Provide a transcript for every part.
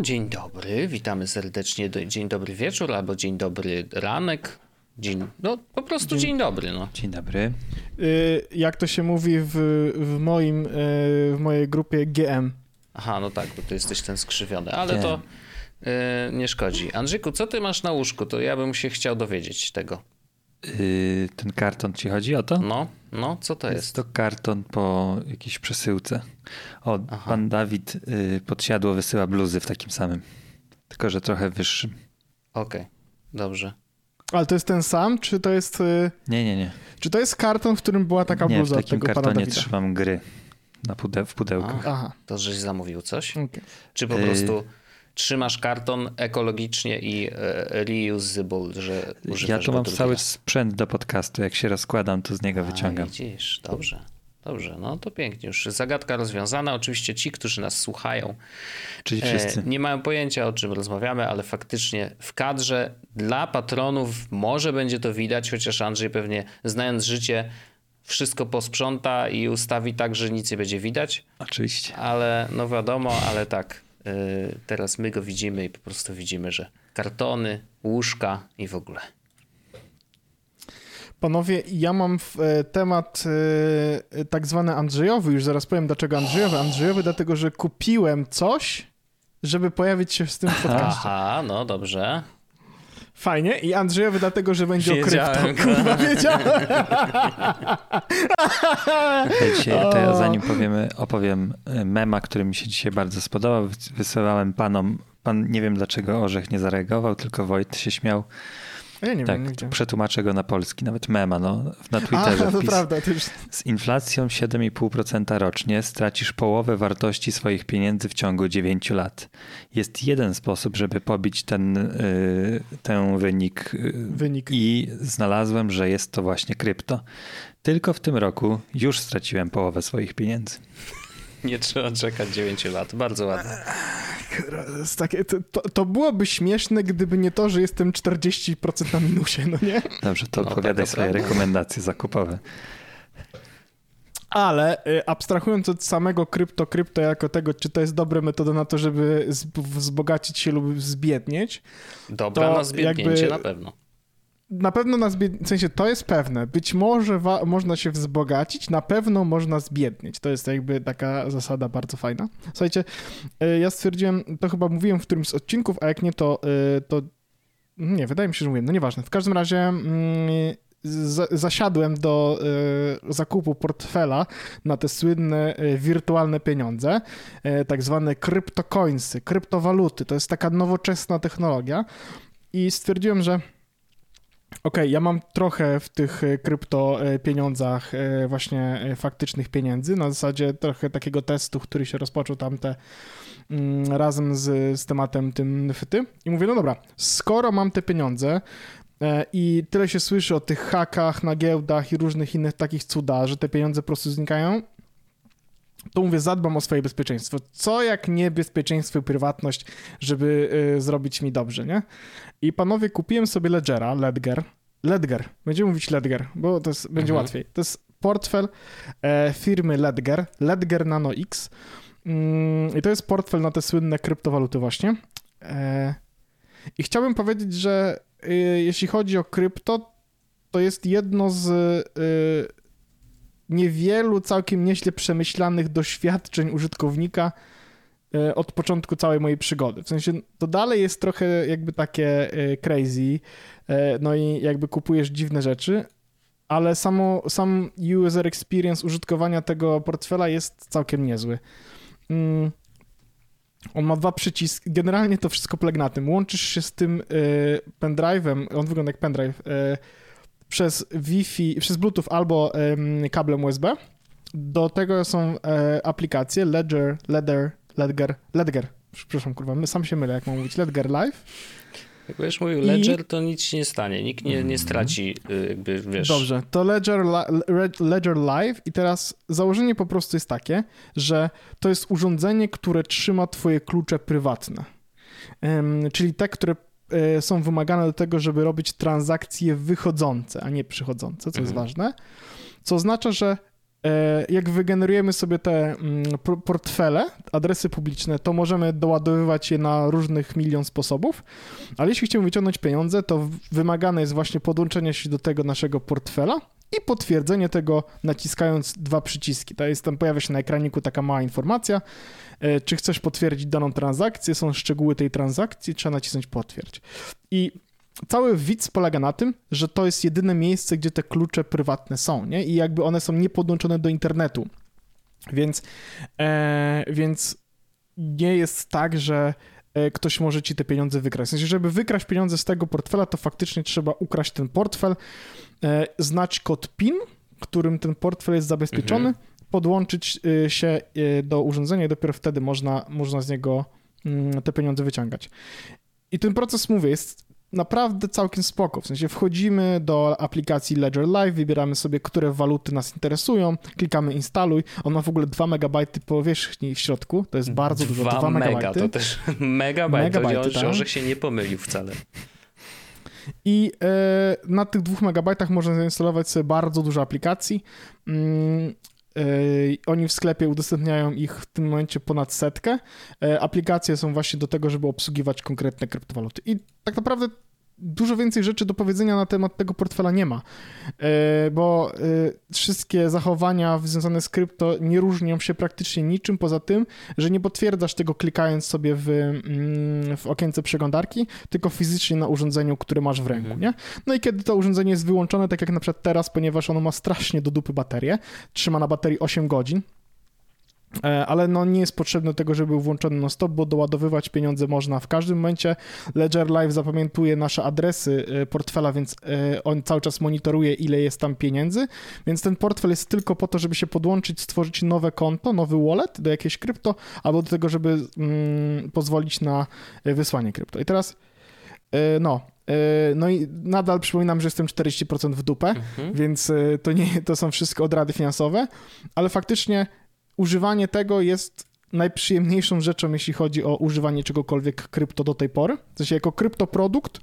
Dzień dobry, witamy serdecznie. Dzień dobry wieczór albo dzień dobry ranek. Dzień, no po prostu dzień, dzień dobry. No. Dzień dobry. Y, jak to się mówi w, w, moim, y, w mojej grupie GM. Aha, no tak, bo ty jesteś ten skrzywiony, ale GM. to y, nie szkodzi. Andrzejku, co ty masz na łóżku? To ja bym się chciał dowiedzieć tego. Yy, ten karton ci chodzi o to? No, no, co to jest? Jest to karton po jakiejś przesyłce. O, Aha. pan Dawid yy, podsiadło wysyła bluzy w takim samym, tylko że trochę wyższym. Okej, okay. dobrze. Ale to jest ten sam, czy to jest... Yy... Nie, nie, nie. Czy to jest karton, w którym była taka nie, bluza w takim tego kartonie trzymam gry na pude w pudełku. Aha. To żeś zamówił coś? Okay. Czy po prostu trzymasz karton ekologicznie i e, reusable, że Ja tu mam cały sprzęt do podcastu. Jak się rozkładam, to z niego A, wyciągam. Widzisz, dobrze. Dobrze, no to pięknie. Już zagadka rozwiązana. Oczywiście ci, którzy nas słuchają, Czyli wszyscy. nie mają pojęcia o czym rozmawiamy, ale faktycznie w kadrze dla patronów może będzie to widać, chociaż Andrzej pewnie znając życie wszystko posprząta i ustawi tak, że nic nie będzie widać. Oczywiście. Ale no wiadomo, ale tak, E, teraz my go widzimy i po prostu widzimy, że kartony, łóżka i w ogóle. Panowie, ja mam e, temat e, tak zwany Andrzejowy, już zaraz powiem dlaczego Andrzejowy. Andrzejowy dlatego, że kupiłem coś, żeby pojawić się w tym podcaście. Aha, no dobrze. Fajnie. I Andrzejowy dlatego, że będzie wiedziałem, o krypto. Kurwa, wiedziałem. Dzisiaj, to ja zanim powiemy, opowiem e, mema, który mi się dzisiaj bardzo spodobał. Wysyłałem panom, pan nie wiem dlaczego Orzech nie zareagował, tylko Wojt się śmiał. Ja nie tak, wiem, nie przetłumaczę go na polski, nawet mema, no, na Twitterze A, to wpis. prawda, już... Z inflacją 7,5% rocznie stracisz połowę wartości swoich pieniędzy w ciągu 9 lat. Jest jeden sposób, żeby pobić ten, yy, ten wynik, yy, wynik i znalazłem, że jest to właśnie krypto. Tylko w tym roku już straciłem połowę swoich pieniędzy. Nie trzeba czekać 9 lat. Bardzo ładne. Takie, to, to, byłoby śmieszne, gdyby nie to, że jestem 40% na minusie, no nie? Dobrze, to no, opowiadaj tak, swoje rekomendacje zakupowe. Ale y, abstrahując od samego krypto, krypto jako tego, czy to jest dobra metoda na to, żeby wzbogacić się lub zbiednieć. Dobra na zbiednięcie jakby, na pewno na pewno na zbied... w sensie to jest pewne. Być może wa... można się wzbogacić, na pewno można zbiednieć. To jest jakby taka zasada bardzo fajna. Słuchajcie, e, ja stwierdziłem, to chyba mówiłem w którymś z odcinków, a jak nie, to, e, to nie, wydaje mi się, że mówiłem, no nieważne. W każdym razie mm, zasiadłem do e, zakupu portfela na te słynne wirtualne pieniądze, tak zwane kryptocoinsy, kryptowaluty. To jest taka nowoczesna technologia i stwierdziłem, że Okej, okay, ja mam trochę w tych e, krypto e, pieniądzach e, właśnie faktycznych pieniędzy, na zasadzie trochę takiego testu, który się rozpoczął tamte mm, razem z, z tematem tym NFT i mówię, no dobra, skoro mam te pieniądze i tyle się słyszy o tych hakach na giełdach i różnych innych takich cudach, że te pieniądze po prostu znikają, to mówię, zadbam o swoje bezpieczeństwo. Co jak nie bezpieczeństwo i prywatność, żeby y, zrobić mi dobrze, nie? I panowie, kupiłem sobie Ledgera, Ledger, Ledger, będziemy mówić Ledger, bo to jest, będzie mhm. łatwiej. To jest portfel e, firmy Ledger, Ledger Nano X mm, i to jest portfel na te słynne kryptowaluty właśnie. E, I chciałbym powiedzieć, że y, jeśli chodzi o krypto, to jest jedno z y, niewielu całkiem nieźle przemyślanych doświadczeń użytkownika e, od początku całej mojej przygody. W sensie to dalej jest trochę jakby takie e, crazy, e, no i jakby kupujesz dziwne rzeczy, ale samo, sam user experience użytkowania tego portfela jest całkiem niezły. Mm. On ma dwa przyciski. Generalnie to wszystko polega na tym. Łączysz się z tym pendrive'em, on wygląda jak pendrive, przez Wi-Fi, przez Bluetooth albo um, kablem USB. Do tego są e, aplikacje Ledger, Ledger, Ledger, Ledger. Przepraszam, kurwa, sam się mylę, jak mam mówić. Ledger Live. Jak będziesz mówił Ledger, to nic się nie stanie. Nikt nie, nie straci, y, jakby wiesz. Dobrze, to Ledger, Ledger Live i teraz założenie po prostu jest takie, że to jest urządzenie, które trzyma twoje klucze prywatne. Um, czyli te, które są wymagane do tego, żeby robić transakcje wychodzące, a nie przychodzące, co mhm. jest ważne. Co oznacza, że E, jak wygenerujemy sobie te mm, portfele, adresy publiczne, to możemy doładowywać je na różnych milion sposobów, ale jeśli chcemy wyciągnąć pieniądze, to wymagane jest właśnie podłączenie się do tego naszego portfela i potwierdzenie tego naciskając dwa przyciski. To jest, tam pojawia się na ekraniku taka mała informacja, e, czy chcesz potwierdzić daną transakcję, są szczegóły tej transakcji, trzeba nacisnąć potwierdź. I cały widz polega na tym, że to jest jedyne miejsce, gdzie te klucze prywatne są, nie? I jakby one są niepodłączone do internetu. Więc, e, więc nie jest tak, że e, ktoś może ci te pieniądze wykraść. W sensie, żeby wykraść pieniądze z tego portfela, to faktycznie trzeba ukraść ten portfel, znać kod PIN, którym ten portfel jest zabezpieczony, mhm. podłączyć e, się e, do urządzenia i dopiero wtedy można, można z niego mm, te pieniądze wyciągać. I ten proces, mówię, jest naprawdę całkiem spoko. W sensie wchodzimy do aplikacji Ledger Live, wybieramy sobie, które waluty nas interesują, klikamy instaluj. On ma w ogóle 2 MB powierzchni w środku, to jest bardzo 2 dużo. 2 mega, to też megabajt, megabajty, to tak? się nie pomylił wcale. I e, na tych 2 MB można zainstalować sobie bardzo dużo aplikacji. Mm, e, oni w sklepie udostępniają ich w tym momencie ponad setkę. E, aplikacje są właśnie do tego, żeby obsługiwać konkretne kryptowaluty. I tak naprawdę dużo więcej rzeczy do powiedzenia na temat tego portfela nie ma, e, bo e, wszystkie zachowania związane z krypto nie różnią się praktycznie niczym poza tym, że nie potwierdzasz tego klikając sobie w, mm, w okience przeglądarki, tylko fizycznie na urządzeniu, które masz w ręku, mhm. nie? No i kiedy to urządzenie jest wyłączone, tak jak na przykład teraz, ponieważ ono ma strasznie do dupy baterię, trzyma na baterii 8 godzin, ale no nie jest potrzebne tego, żeby był włączony no stop, bo doładowywać pieniądze można w każdym momencie. Ledger Live zapamiętuje nasze adresy e, portfela, więc e, on cały czas monitoruje, ile jest tam pieniędzy, więc ten portfel jest tylko po to, żeby się podłączyć, stworzyć nowe konto, nowy wallet do jakiejś krypto, albo do tego, żeby mm, pozwolić na wysłanie krypto. I teraz no, no i nadal przypominam, że jestem 40% w dupę, mhm. więc to nie, to są wszystko odrady finansowe, ale faktycznie używanie tego jest najprzyjemniejszą rzeczą, jeśli chodzi o używanie czegokolwiek krypto do tej pory. W sensie jako kryptoprodukt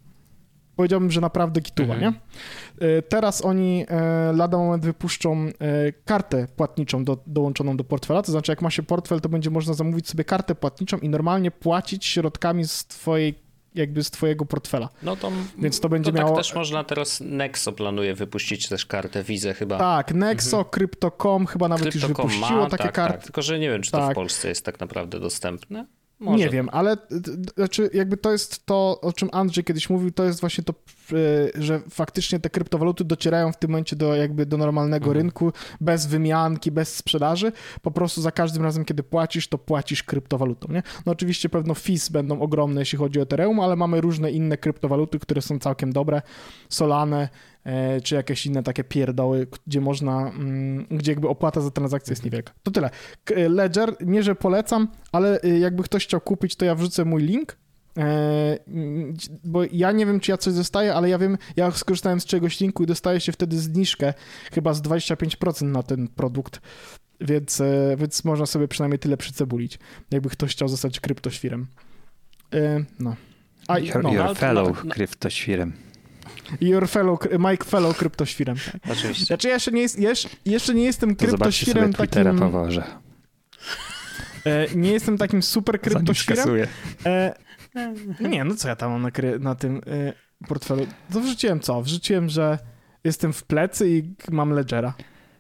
powiedziałbym, że naprawdę kituwa, mhm. nie? E, teraz oni e, lada moment wypuszczą e, kartę płatniczą do, dołączoną do portfela, to znaczy jak ma się portfel, to będzie można zamówić sobie kartę płatniczą i normalnie płacić środkami z twojej jakby z twojego portfela. No to, Więc to będzie to tak miało... tak też można teraz Nexo planuje wypuścić też kartę Visa chyba. Tak, Nexo, mhm. Crypto.com chyba nawet Crypto.com już wypuściło ma, takie tak, karty. Tak. Tylko, że nie wiem, czy to w tak. Polsce jest tak naprawdę dostępne. Może. Nie wiem, ale znaczy jakby to jest to, o czym Andrzej kiedyś mówił, to jest właśnie to, e, że faktycznie te kryptowaluty docierają w tym momencie do jakby do normalnego mhm. rynku, bez wymianki, bez sprzedaży. Po prostu za każdym razem, kiedy płacisz, to płacisz kryptowalutą, nie? No oczywiście pewno fees będą ogromne, jeśli chodzi o Ethereum, ale mamy różne inne kryptowaluty, które są całkiem dobre, Solane, czy jakieś inne takie pierdoły, gdzie można, mm, gdzie jakby opłata za transakcję jest niewielka. To tyle. E, Ledger, nie że polecam, ale e, jakby ktoś chciał kupić, to ja wrzucę mój link, bo ja nie wiem, czy ja coś dostaję, ale ja wiem, ja skorzystałem z czegoś linku i dostaję się wtedy zniżkę chyba z 25% na ten produkt, więc, więc można sobie przynajmniej tyle przycebulić, jakby ktoś chciał zostać kryptoświrem. No. A, your, no, your fellow no, kryptoświrem. Your fellow, Mike fellow kryptoświrem. Tak. Oczywiście. Znaczy ja jeszcze nie, jest, jeszcze, jeszcze nie jestem kryptoświrem takim... poważę. E, nie jestem takim super kryptoświrem. E, nie, no co ja tam mam na, na tym e, portfelu? To wrzuciłem co? Wrzuciłem, że jestem w plecy i mam ledgera.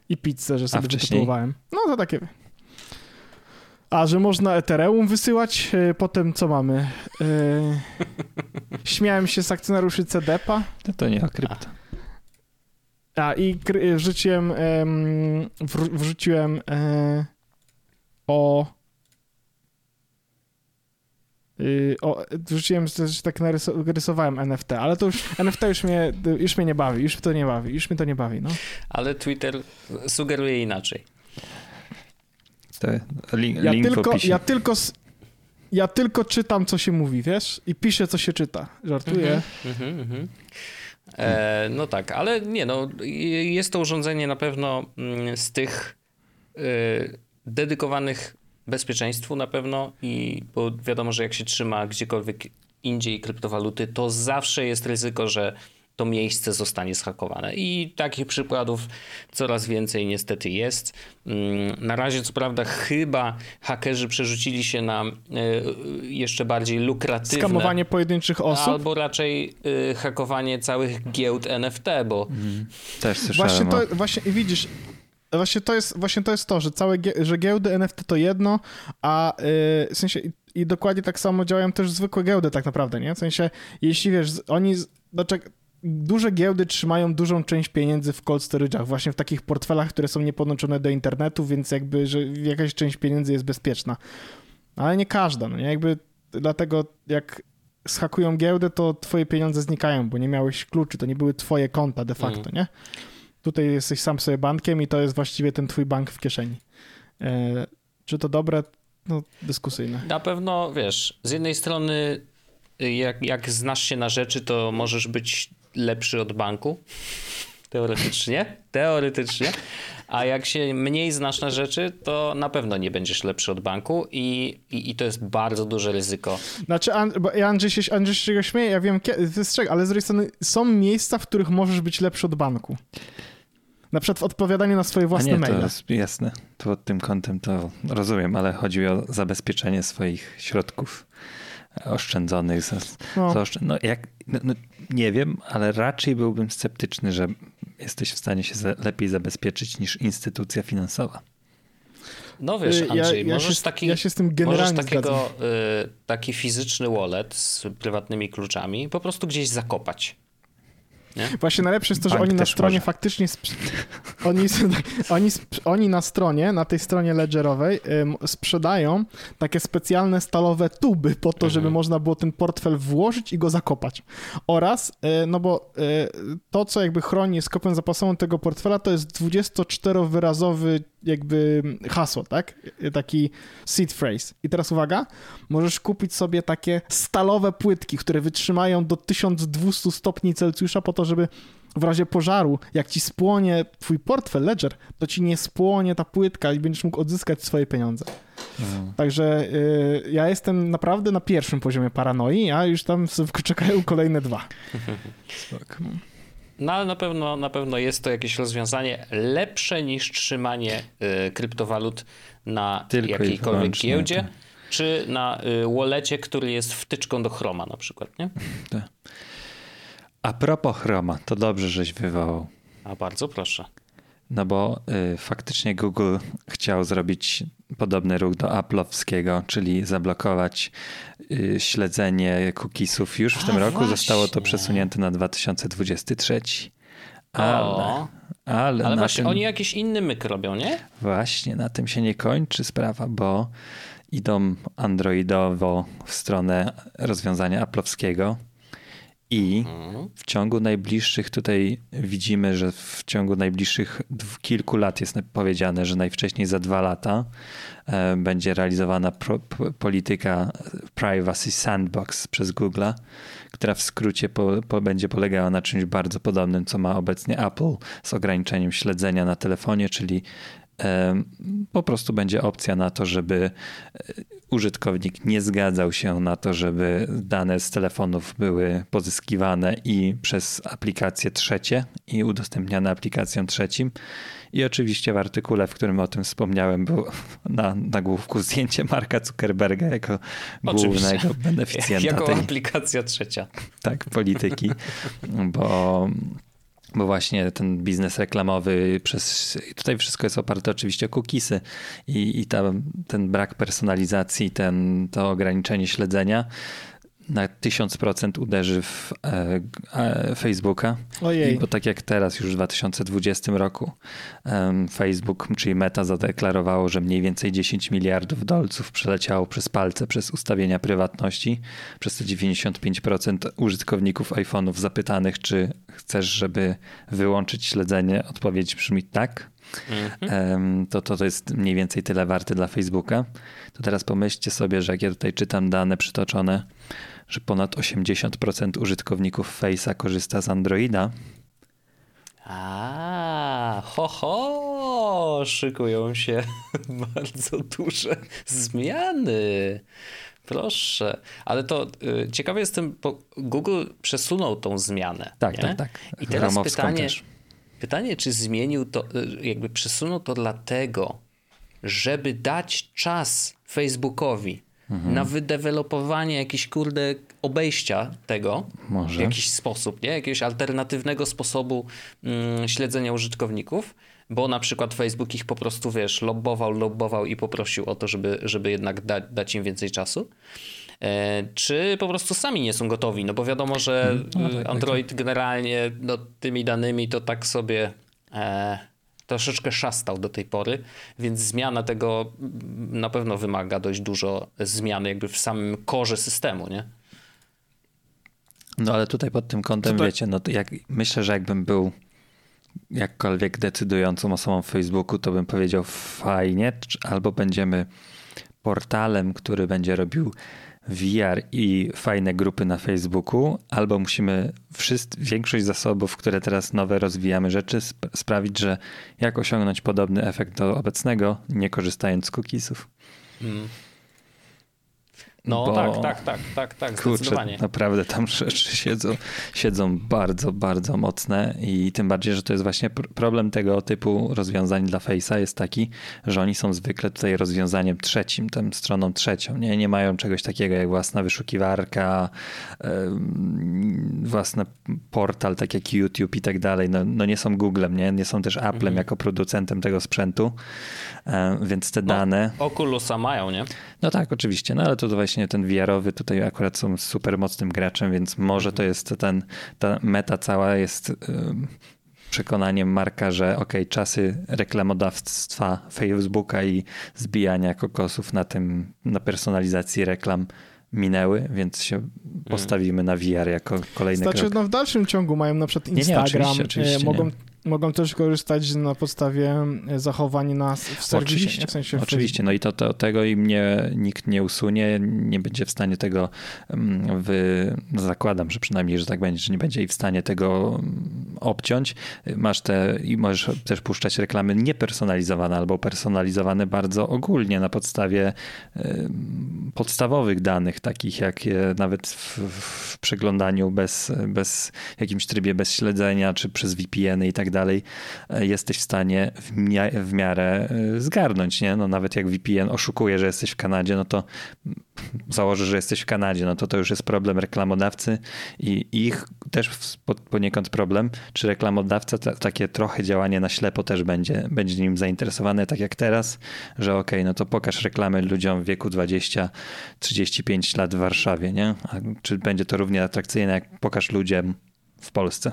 I pizzę, że sobie wytytułowałem. No to takie... A, że można Ethereum wysyłać, e, potem co mamy? E, śmiałem się z akcjonariuszy CDP-a. To, to nie o krypto. A, i wrzuciłem, wrzuciłem e, o, y, o, wrzuciłem, że tak narysowałem NFT, ale to już, NFT już mnie, już mnie nie bawi, już to nie bawi, już mnie to nie bawi, no. Ale Twitter sugeruje inaczej. Link, ja link tylko, Ja tylko, ja tylko czytam, co się mówi, wiesz? I piszę, co się czyta. Żartuję. Mhm, mhm. E, no tak, ale nie, no jest to urządzenie na pewno mm, z tych y, dedykowanych bezpieczeństwu na pewno i bo wiadomo, że jak się trzyma gdziekolwiek indziej kryptowaluty, to zawsze jest ryzyko, że to miejsce zostanie schakowane. I takich przykładów coraz więcej niestety jest. Mm, na razie, co prawda, chyba hakerzy przerzucili się na e, jeszcze bardziej lukratywne. Skamowanie pojedynczych osób. Albo raczej e, hakowanie całych giełd NFT, bo. Mm, też słyszałem. Właśnie, to, właśnie i widzisz. Właśnie to, jest, właśnie to jest to, że całe że giełdy NFT to jedno, a yy, w sensie i, i, dokładnie tak samo działają też zwykłe giełdy tak naprawdę, nie? W sensie, jeśli wiesz, oni, znaczy, duże giełdy trzymają dużą część pieniędzy w cold storage'ach, właśnie w takich portfelach, które są niepodłączone do internetu, więc jakby, że jakaś część pieniędzy jest bezpieczna. Ale nie każda, no nie? Jakby dlatego jak schakują giełdę, to twoje pieniądze znikają, bo nie miałeś kluczy, to nie były twoje konta de facto, mm. nie? Tutaj jesteś sam sobie bankiem i to jest właściwie ten twój bank w kieszeni. E, czy to dobre? No, dyskusyjne. Na pewno, wiesz, z jednej strony jak, jak znasz się na rzeczy, to możesz być lepszy od banku. Teoretycznie. Teoretycznie. A jak się mniej znasz na rzeczy, to na pewno nie będziesz lepszy od banku i, i, i to jest bardzo duże ryzyko. Znaczy, bo Andrzej się, Andrzej się śmieje, ja wiem, wystrzeg, ale z drugiej strony są miejsca, w których możesz być lepszy od banku. Na przykład w odpowiadaniu na swoje własne nie, maile. To jest jasne. To pod tym kątem to rozumiem, ale chodzi o zabezpieczenie swoich środków oszczędzonych. no. no, jak, no, no, nie wiem, ale raczej byłbym sceptyczny, że jesteś w stanie się lepiej zabezpieczyć niż instytucja finansowa. No wiesz, Andrzej, ja, ja możesz, się, taki, ja się z tym generalnie możesz takiego, y, taki fizyczny wallet z prywatnymi kluczami po prostu gdzieś zakopać. Nie? Właśnie najlepsze jest to, że Bank oni na stronie może. faktycznie. Oni, oni, oni na stronie, na tej stronie ledgerowej sprzedają takie specjalne stalowe tuby po to, żeby mhm. można było ten portfel włożyć i go zakopać. Oraz, y, no bo y, to, co jakby chroni z kopią zapasową tego portfela, to jest 24-wyrazowy jakby hasło, tak? Taki seed phrase. I teraz uwaga, możesz kupić sobie takie stalowe płytki, które wytrzymają do 1200 stopni Celsjusza po to, żeby w razie pożaru, jak ci spłonie twój portfel Ledger, to ci nie spłonie ta płytka i będziesz mógł odzyskać swoje pieniądze. Mhm. Także y, ja jestem naprawdę na pierwszym poziomie paranoi, a już tam czekają kolejne dwa. No ale na pewno, na pewno jest to jakieś rozwiązanie lepsze niż trzymanie y, kryptowalut na Tylko jakiejkolwiek giełdzie, tak. czy na y, wallecie, który jest wtyczką do Chroma na przykład, nie? Tak. A propos Chroma, to dobrze, żeś wywołał. A bardzo proszę. No bo y, faktycznie Google chciał zrobić podobny ruch do Apple'owskiego, czyli zablokować y, śledzenie cookiesów. Już w A, tym roku właśnie. zostało to przesunięte na 2023. Ale, o, ale, ale właśnie tym, oni jakiś inny myk robią, nie? Właśnie, na tym się nie kończy sprawa, bo idą androidowo w stronę rozwiązania Apple'owskiego i mhm. w ciągu najbliższych, tutaj widzimy, że w ciągu najbliższych kilku lat jest powiedziane, że najwcześniej za dwa lata e, będzie realizowana polityka Privacy Sandbox przez Google, która w skrócie po, po, będzie polegała na czymś bardzo podobnym, co ma obecnie Apple z ograniczeniem śledzenia na telefonie, czyli po prostu będzie opcja na to, żeby e, użytkownik nie zgadzał się na to, żeby dane z telefonów były pozyskiwane i przez aplikacje trzecie i udostępniane aplikacjom trzecim. I oczywiście w artykule, w którym o tym wspomniałem, było na nagłówku zdjęcie Marka Zuckerberga jako oczywiście. głównego beneficjenta. Jako tej, aplikacja trzecia. Tak, polityki, bo bo właśnie ten biznes reklamowy przez, tutaj wszystko jest oparte oczywiście o cookiesy i, i ta, ten brak personalizacji, ten, to ograniczenie śledzenia na 1000% uderzy w e, e, Facebooka. Ojej. I bo tak jak teraz, już w 2020 roku, e, Facebook, czyli Meta, zadeklarowało, że mniej więcej 10 miliardów dolców przeleciało przez palce, przez ustawienia prywatności. Przez te 95% użytkowników iPhone'ów zapytanych, czy chcesz, żeby wyłączyć śledzenie, odpowiedź brzmi tak. mm. to, to, to jest mniej więcej tyle warty dla Facebooka. To teraz pomyślcie sobie, że jak ja tutaj czytam dane przytoczone, że ponad 80% użytkowników Face'a korzysta z Androida. A, ho, ho, szykują się bardzo duże zmiany. Proszę, ale to y, ciekawy jestem, bo Google przesunął tą zmianę. Tak, nie? tak, tak. I teraz pytanie, pytanie, czy zmienił to, y, jakby przesunął to dlatego, żeby dać czas Facebookowi mhm. na wydevelopowanie jakiejś kurde obejścia tego Może. w jakiś sposób, nie? jakiegoś alternatywnego sposobu mm, śledzenia użytkowników bo na przykład Facebook ich po prostu, wiesz, lobbował, lobbował i poprosił o to, żeby, żeby jednak da, dać im więcej czasu. E, czy po prostu sami nie są gotowi? No bo wiadomo, że hmm. no, tak, Android tak. generalnie no, tymi danymi to tak sobie e, troszeczkę szastał do tej pory, więc zmiana tego na pewno wymaga dość dużo zmiany jakby w samym korze systemu, nie? No ale tutaj pod tym kątem, tutaj... wiecie, no jak, myślę, że jakbym był jakkolwiek decydującą osobą w Facebooku, to bym powiedział fajnie, albo będziemy portalem, który będzie robił VR i fajne grupy na Facebooku, albo musimy wszyscy, większość zasobów, które teraz nowe rozwijamy rzeczy, sp sprawić, że jak osiągnąć podobny efekt do obecnego, nie korzystając z cookiesów. Hmm. No Bo, tak, tak, tak, tak, tak, kurczę, naprawdę tam rzeczy siedzą, siedzą bardzo, bardzo mocne i tym bardziej, że to jest właśnie problem tego typu rozwiązań dla Face'a jest taki, że oni są zwykle tutaj rozwiązaniem trzecim, tą stroną trzecią. Nie, nie mają czegoś takiego jak własna wyszukiwarka, własny portal, tak jak YouTube i tak dalej. No, no nie są Googlem, nie, nie są też Applem mhm. jako producentem tego sprzętu, więc te no, dane... Oculusa mają, nie? No tak, oczywiście, no ale to właśnie ten VR-owy tutaj akurat są super mocnym graczem, więc może to jest ten, ta meta cała jest przekonaniem marka, że ok, czasy reklamodawstwa Facebooka i zbijania kokosów na tym, na personalizacji reklam minęły, więc się postawimy na VR jako kolejny znaczy, krok. no w dalszym ciągu mają na przykład Instagram, nie, nie, oczywiście, oczywiście, mogą, nie mogą też korzystać na podstawie e, zachowań nas w serwisie. Oczywiście, w sensie oczywiście. no i to, to, tego im nie, nikt nie usunie, nie będzie w stanie tego mm, wy... No zakładam, że przynajmniej, że tak będzie, że nie będzie i w stanie tego mm, obciąć. Masz te i możesz też puszczać reklamy niepersonalizowane albo personalizowane bardzo ogólnie na podstawie podstawowych danych, takich jak nawet w, w przeglądaniu bez, bez jakimś trybie bez śledzenia, czy przez VPN-y i tak dalej, e, jesteś w stanie w, mia- w miarę e, zgarnąć, nie? No nawet jak VPN oszukuje, że jesteś w Kanadzie, no to założy, że jesteś w Kanadzie, no to to już jest problem reklamodawcy i ich też poniekąd problem, czy reklamodawca takie trochę działanie na ślepo też będzie, będzie nim zainteresowany, tak jak teraz, że okay, no to pokaż reklamy ludziom w wieku 20-35 lat w Warszawie, nie? A czy będzie to równie atrakcyjne, jak pokaż ludziom w Polsce?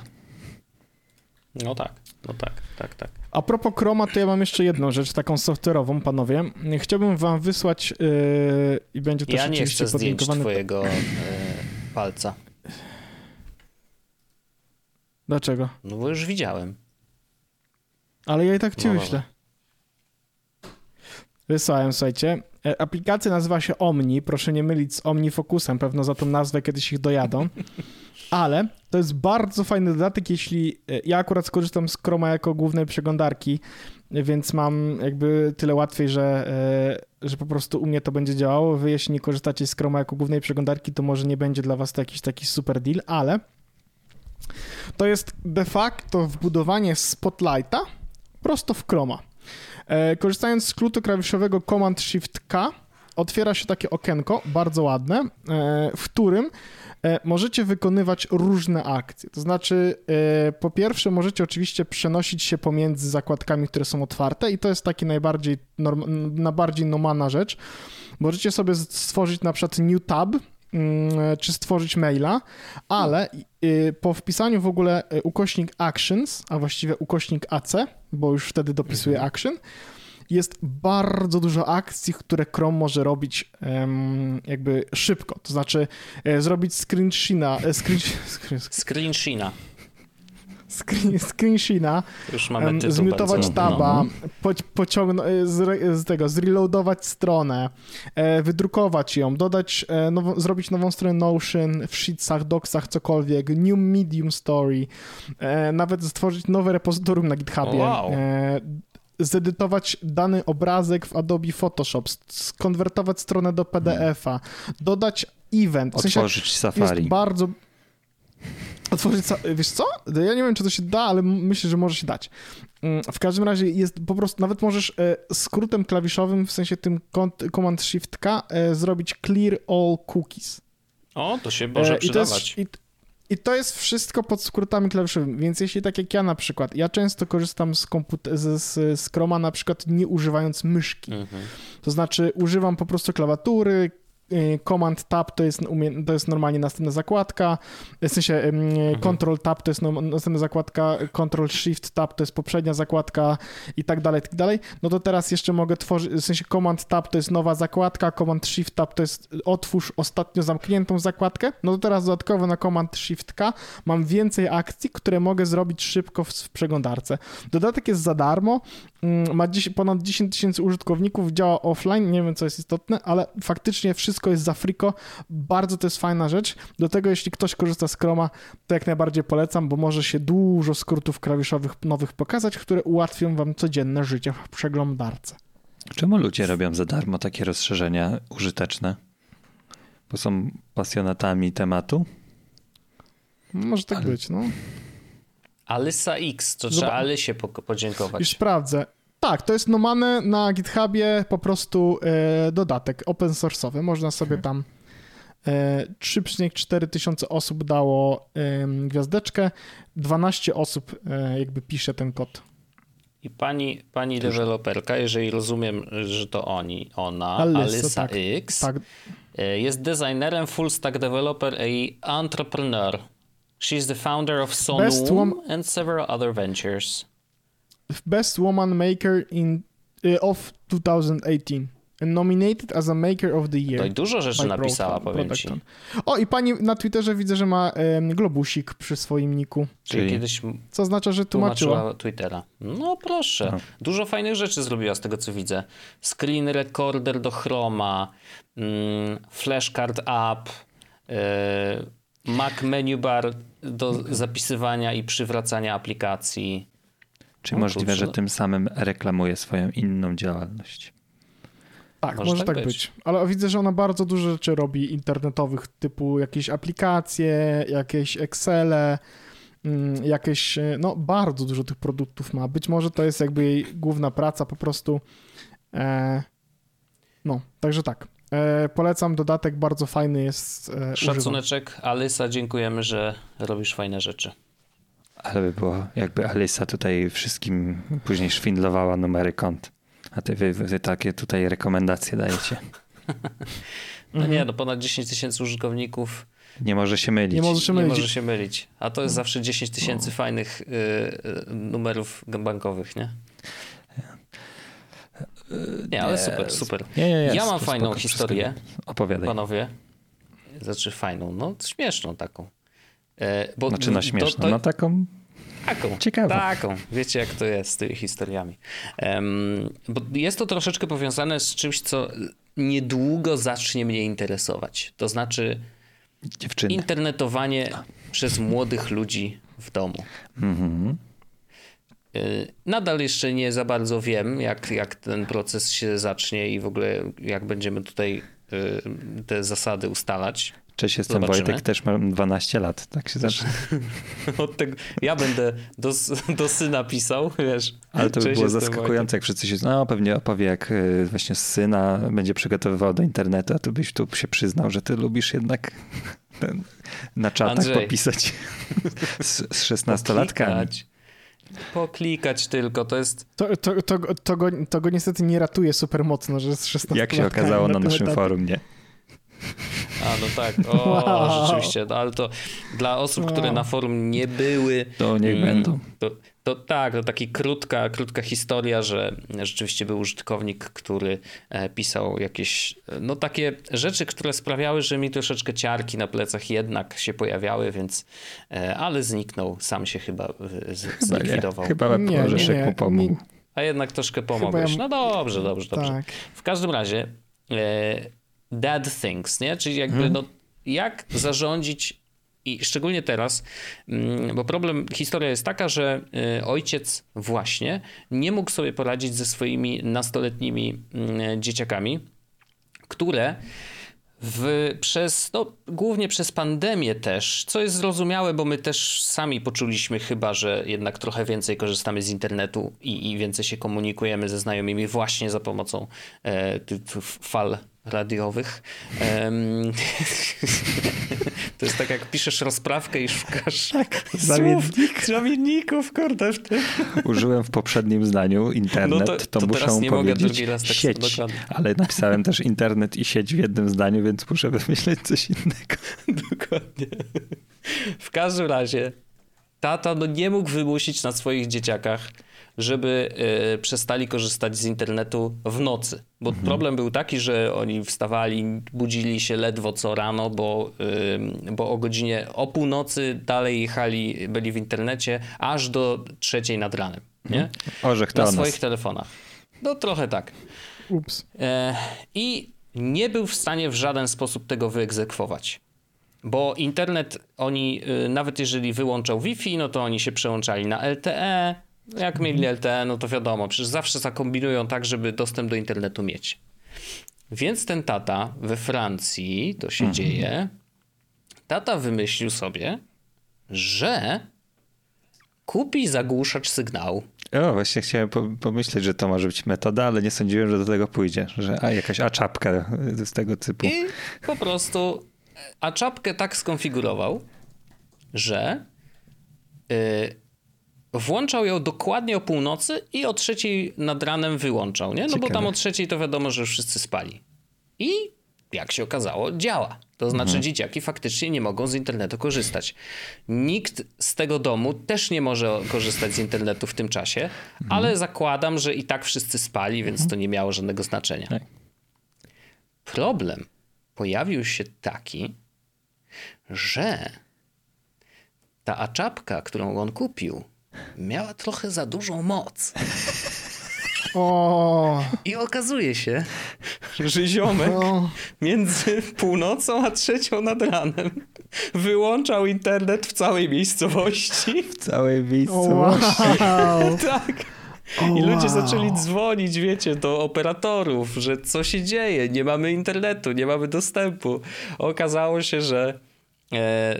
No tak, no tak, tak, tak. A propos Chroma, to ja mam jeszcze jedną rzecz, taką software'ową, panowie. Chciałbym wam wysłać yy, i będzie to ja nie chcę zdjęć twojego yy, palca. Dlaczego? No bo już widziałem. Ale ja i tak ci no, wyślę. Wysłałem, słuchajcie. E, aplikacja nazywa się Omni. Proszę nie mylić z OmniFocusem. Pewno za tą nazwę kiedyś ich dojadą. Ale to jest bardzo fajny dodatek, jeśli e, ja akurat skorzystam z Chroma jako głównej przeglądarki, więc mam jakby tyle łatwiej, że, e, że po prostu u mnie to będzie działało. Wy jeśli nie korzystacie z Chroma jako głównej przeglądarki, to może nie będzie dla was to jakiś taki super deal, ale to jest de facto wbudowanie Spotlighta prosto w Chroma. E, korzystając z skrótu klawiszowego Command Shift K, otwiera się takie okienko, bardzo ładne, w którym możecie wykonywać różne akcje. To znaczy, e, po pierwsze, możecie oczywiście przenosić się pomiędzy zakładkami, które są otwarte, i to jest taki najbardziej, najbardziej nomana rzecz. Możecie sobie stworzyć na przykład new tab, mm, czy stworzyć maila, ale e, po wpisaniu w ogóle ukośnik actions, a właściwie ukośnik AC, bo już wtedy dopisuje mhm. action, jest bardzo dużo akcji, które Chrome może robić um, jakby szybko. To znaczy e, zrobić screenshina, e, screen, screenshina. screen, screen mamy em, tytuł zmiutować bardzo. taba, No. po, pociągnąć z, z tego, zreloadować stronę, e, wydrukować ją, dodać, e, zrobić nową stronę Notion w Sheetsach, Docsach, cokolwiek, New Medium Story, e, nawet stworzyć nowe repozytorium na GitHubie, wow. Zedytować dany obrazek w Adobe Photoshop, skonwertować stronę do PDF-a, dodać event, w sensie Otworzyć Safari. jest bardzo... Otworzyć, wiesz co? Ja nie wiem, czy to się da, ale myślę, że może się dać. Mm, W każdym razie jest po prostu, nawet możesz e, skrótem klawiszowym, w sensie tym Command Shift K, e, zrobić Clear All Cookies. O, to się może E, I to, jest, przydawać. I, to jest wszystko pod skrótami klawiszowymi, więc jeśli tak jak ja na przykład, ja często korzystam z, komput- z, z, z Chroma na przykład nie używając myszki. Mhm. To znaczy używam po prostu klawiatury, y, Command Tab to jest, to jest normalnie następna zakładka, w sensie Mhm. Control Tab to jest następna zakładka, Control Shift Tab to jest poprzednia zakładka i tak dalej, i tak dalej. No to teraz jeszcze mogę tworzyć, w sensie Command Tab to jest nowa zakładka, Command Shift Tab to jest otwórz ostatnio zamkniętą zakładkę. No to teraz dodatkowo na Command Shift K mam więcej akcji, które mogę zrobić szybko w, w przeglądarce. Dodatek jest za darmo, mm, ma dziś, ponad 10 tysięcy użytkowników, działa offline, nie wiem co jest istotne, ale faktycznie wszystko jest za friko, bardzo to jest fajna rzecz. Do tego jeśli ktoś korzysta z Chroma, to jak najbardziej polecam, bo może się dużo skrótów klawiszowych nowych pokazać, które ułatwią wam codzienne życie w przeglądarce. Czemu ludzie robią za darmo takie rozszerzenia użyteczne? Bo są pasjonatami tematu? Może tak Ale- być, no. Alysa X, to trzeba Alysie po- podziękować. Już sprawdzę. Tak, to jest nomane na GitHubie po prostu e, dodatek open source'owy. Można sobie tam e, 3,4 tysiące osób dało em, gwiazdeczkę, 12 osób e, jakby pisze ten kod. I pani, pani deweloperka, jeżeli rozumiem, że to oni, ona, Alysa tak. X, Tak, e, jest designerem, full stack developer i entrepreneur. She's the founder of wom- and several other ventures. Best Woman Maker in, e, of 2018 and nominated as a Maker of the Year. To i dużo rzeczy napisała, powiem ci. O, i pani na Twitterze widzę, że ma em, globusik przy swoim niku, Czyli Czyli- kiedyś co oznacza, że tłumaczyła. tłumaczyła Twittera. No proszę. No. Dużo fajnych rzeczy zrobiła z tego, co widzę. Screen recorder do Chroma, mm, flashcard app, yy, Mac menu bar do zapisywania i przywracania aplikacji. Czy O możliwe, że tym samym reklamuje swoją inną działalność? Tak, Może może, tak tak, być. być. Ale widzę, że ona bardzo dużo rzeczy robi internetowych, typu jakieś aplikacje, jakieś Excele, mm, jakieś, e, no bardzo dużo tych produktów ma. Być może to jest jakby jej główna praca po prostu. E, no, także tak. E, polecam, dodatek bardzo fajny jest. E, używam. Szacuneczek, Alysa, dziękujemy, że robisz fajne rzeczy. Ale by było, jakby Alysa tutaj wszystkim później szwindlowała numery kont. A ty wy, wy takie tutaj rekomendacje dajecie. No Mhm. nie, no ponad 10 tysięcy użytkowników Nie może się mylić. Nie może się nie mylić. może się mylić. A to jest zawsze 10 tysięcy fajnych y, y, numerów bankowych, nie? Nie, ale Nie, super, super. Nie, nie, Ja mam spoko, fajną spoko, historię. Opowiadaj. panowie. Znaczy fajną, no śmieszną taką. E, bo Znaczy na to- śmieszno, to- no taką Taką. Ciekawą. Taką. Wiecie, jak to jest z tymi historiami. Em, bo jest to troszeczkę powiązane z czymś, co niedługo zacznie mnie interesować. To znaczy dziewczyny. internetowanie przez młodych ludzi w domu. Mhm. Y, Nadal jeszcze nie za bardzo wiem, jak, jak ten proces się zacznie i w ogóle jak będziemy tutaj y, te zasady ustalać. Cześć, jestem Zobaczymy. Wojtek, też mam 12 lat. Tak się zaczyna. Od tego, ja będę do, do syna pisał, wiesz. Ale to by było zaskakujące, jak wszyscy się, no pewnie opowie, jak y, właśnie z syna będzie przygotowywał do internetu, a tu byś tu się przyznał, że ty lubisz jednak ten, na czatach Andrzej. popisać z, z Wojtek. 16-latkami. Poklikać. Tylko, to jest... To, to, to, to, go, to go niestety nie ratuje super mocno, że jest 16 Jak się okazało na naszym forum, nie? A, no tak, o, Wow. rzeczywiście, no, ale to dla osób, które na forum nie były, To niech mm, będą. To To tak, to taka krótka, krótka historia, że rzeczywiście był użytkownik, który e, pisał jakieś, no takie rzeczy, które sprawiały, że mi troszeczkę ciarki na plecach jednak się pojawiały, więc, e, ale zniknął, sam się chyba e, z, Chyba nie. zlikwidował. Chyba Nie, nie, Orzeszek nie, mu pomógł. A jednak troszkę pomogłeś. ja- No dobrze, dobrze, dobrze. Tak. W każdym razie e, dead things, nie? Czyli jakby Mhm. no, jak zarządzić i szczególnie teraz, mm, bo problem, historia jest taka, że e, ojciec właśnie nie mógł sobie poradzić ze swoimi nastoletnimi mm, dzieciakami, które w, przez, no, głównie przez pandemię też, co jest zrozumiałe, bo my też sami poczuliśmy chyba, że jednak trochę więcej korzystamy z internetu i, i więcej się komunikujemy ze znajomymi właśnie za pomocą e, tych fal radiowych. To jest tak, jak piszesz rozprawkę i szukasz Tak, słów, zamiennik. zamienników, kurde, w tym. Użyłem w poprzednim zdaniu internet, No to, to- to teraz muszę nie mogę drugi raz tak sieć, dokładnie. ale napisałem też internet i sieć w jednym zdaniu, więc muszę wymyśleć coś innego. Dokładnie. W każdym razie tata no, nie mógł wymusić na swoich dzieciakach, żeby e, przestali korzystać z internetu w nocy. Bo problem był taki, że oni wstawali, budzili się ledwo co rano, bo, e, bo o godzinie o północy dalej jechali, byli w internecie aż do trzeciej nad ranem. Nie? Orzech to Na swoich nas. telefonach. No trochę tak. Ups. E, I nie był w stanie w żaden sposób tego wyegzekwować. Bo internet, oni, y, nawet jeżeli wyłączał Wi-Fi, no to oni się przełączali na LTE. Jak mieli LTE, no to wiadomo, przecież zawsze zakombinują tak, żeby dostęp do internetu mieć. Więc ten tata we Francji, to się dzieje, tata wymyślił sobie, że kupi zagłuszacz sygnału. O, właśnie chciałem po- pomyśleć, że to może być metoda, ale nie sądziłem, że do tego pójdzie, że a, jakaś aczapka z tego typu. I po prostu a czapkę tak skonfigurował, że y, włączał ją dokładnie o północy i o trzeciej nad ranem wyłączał, nie? No bo Ciekawe. tam o trzeciej to wiadomo, że wszyscy spali. I jak się okazało, działa. To znaczy dzieciaki faktycznie nie mogą z internetu korzystać. Nikt z tego domu też nie może korzystać z internetu w tym czasie, ale zakładam, że i tak wszyscy spali, więc to nie miało żadnego znaczenia. Tak. Problem pojawił się taki, że ta aczapka, którą on kupił, miała trochę za dużą moc. O, I okazuje się, że ziomek o. między północą a trzecią nad ranem wyłączał internet w całej miejscowości. W całej miejscowości. wow. Tak. I ludzie wow. zaczęli dzwonić, wiecie, do operatorów, że co się dzieje, nie mamy internetu, nie mamy dostępu. Okazało się, że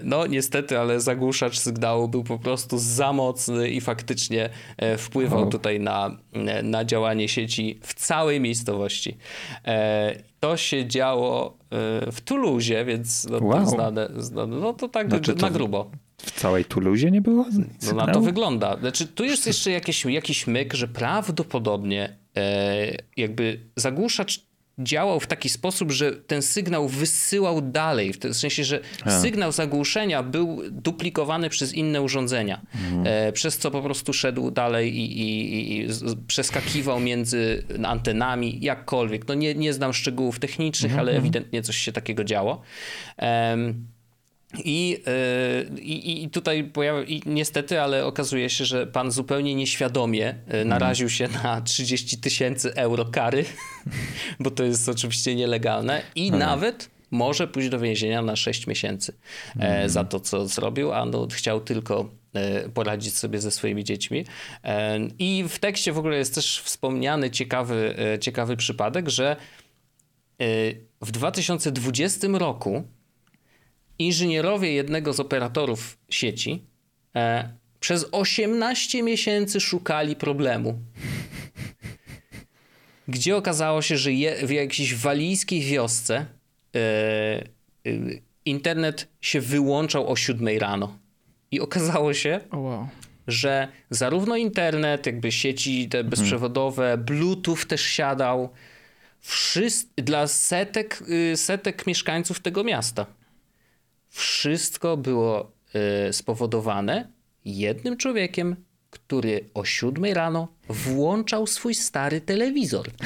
no niestety, ale zagłuszacz sygnału był po prostu za mocny i faktycznie e, wpływał tutaj na, na działanie sieci w całej miejscowości. E, to się działo e, w Toulouse, więc no, to Wow. znane, znane, no to tak Znaczy to- na grubo. W całej Tuluzie nie było No na to sygnału? wygląda. Znaczy, tu jest jeszcze jakiś, jakiś myk, że prawdopodobnie e, jakby zagłuszacz działał w taki sposób, że ten sygnał wysyłał dalej. W tym sensie, że A. sygnał zagłuszenia był duplikowany przez inne urządzenia. E, przez co po prostu szedł dalej i, i, i z- przeskakiwał między antenami, jakkolwiek. No nie, nie znam szczegółów technicznych, ale ewidentnie coś się takiego działo. I, yy, i, I tutaj pojawia, i niestety, ale okazuje się, że pan zupełnie nieświadomie yy, naraził się na 30 tysięcy euro kary, bo to jest oczywiście nielegalne i nawet może pójść do więzienia na 6 miesięcy e, za to, co zrobił, a no, chciał tylko e, poradzić sobie ze swoimi dziećmi. E, I w tekście w ogóle jest też wspomniany ciekawy, e, ciekawy przypadek, że e, w 2020 roku inżynierowie jednego z operatorów sieci e, przez 18 miesięcy szukali problemu. Gdzie okazało się, że je, w jakiejś walijskiej wiosce e, e, internet się wyłączał o 7 rano. I okazało się, O wow. że zarówno internet, jakby sieci te bezprzewodowe, Bluetooth też siadał. Wszyscy, dla setek, y, setek mieszkańców tego miasta. Wszystko było y, spowodowane jednym człowiekiem który o 7 rano włączał swój stary telewizor.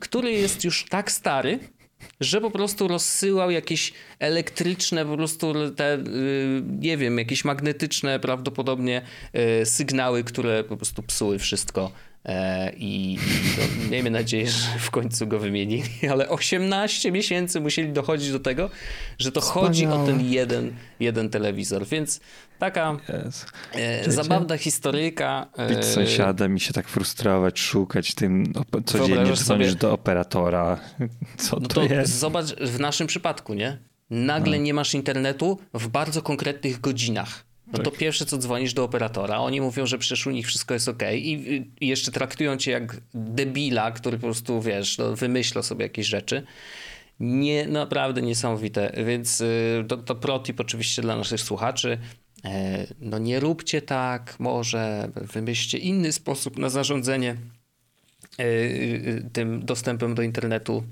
który jest już tak stary, że po prostu rozsyłał jakieś elektryczne, po prostu te, y, nie wiem, jakieś magnetyczne prawdopodobnie y, sygnały, które po prostu psuły wszystko. E, I, no, miejmy nadzieję, że w końcu go wymienili, ale 18 miesięcy musieli dochodzić do tego, że to Wspaniałe. chodzi o ten jeden, jeden telewizor. Więc taka Jezu. e, zabawna historyjka. e, Być sąsiadem i się tak frustrować, szukać tym, codziennie dzwonisz do operatora. Co No to, to jest? zobacz w naszym przypadku, nie? Nagle nie masz internetu w bardzo konkretnych godzinach. No to pierwsze co dzwonisz do operatora, oni mówią, że przecież u nich wszystko jest ok i, i jeszcze traktują cię jak debila, który po prostu, wiesz, no, wymyśla sobie jakieś rzeczy. Nie, naprawdę niesamowite. Więc y, to, to protip oczywiście dla naszych słuchaczy. E, No nie róbcie tak, może wymyślcie inny sposób na zarządzanie e, y, tym dostępem do internetu.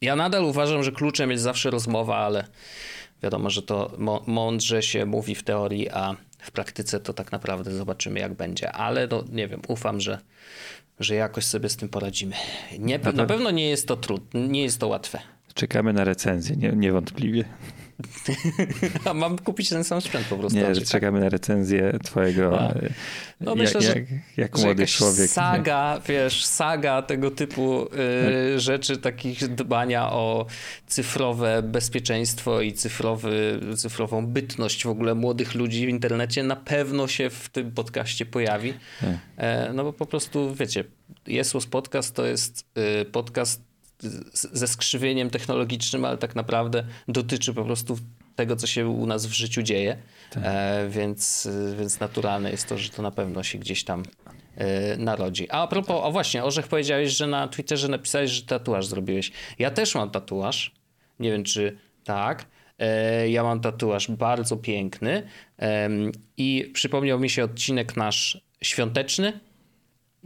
Ja nadal uważam, że kluczem jest zawsze rozmowa, ale wiadomo, że to mądrze się mówi w teorii, a w praktyce to tak naprawdę zobaczymy, jak będzie. Ale no, nie wiem, ufam, że, że jakoś sobie z tym poradzimy. Nie, na pewno nie jest to trudne, nie jest to łatwe. Czekamy na recenzję, nie, niewątpliwie. A mam kupić ten sam sprzęt po prostu. Nie, że czekamy na recenzję twojego, A. e, No jak, myślę, że- jak, jak że młody człowiek. Saga, wiesz, saga tego typu y, rzeczy, takich dbania o cyfrowe bezpieczeństwo i cyfrowy, cyfrową bytność w ogóle młodych ludzi w internecie na pewno się w tym podcaście pojawi. Tak. E, no bo po prostu, wiecie, Jesus Podcast to jest y, podcast ze skrzywieniem technologicznym, ale tak naprawdę dotyczy po prostu tego, co się u nas w życiu dzieje. E, więc, więc naturalne jest to, że to na pewno się gdzieś tam y, narodzi. A, a propos, o właśnie, Orzech powiedziałeś, że na Twitterze napisałeś, że tatuaż zrobiłeś. Ja też mam tatuaż. Nie wiem, czy tak. E, Ja mam tatuaż bardzo piękny i przypomniał mi się odcinek nasz świąteczny, E,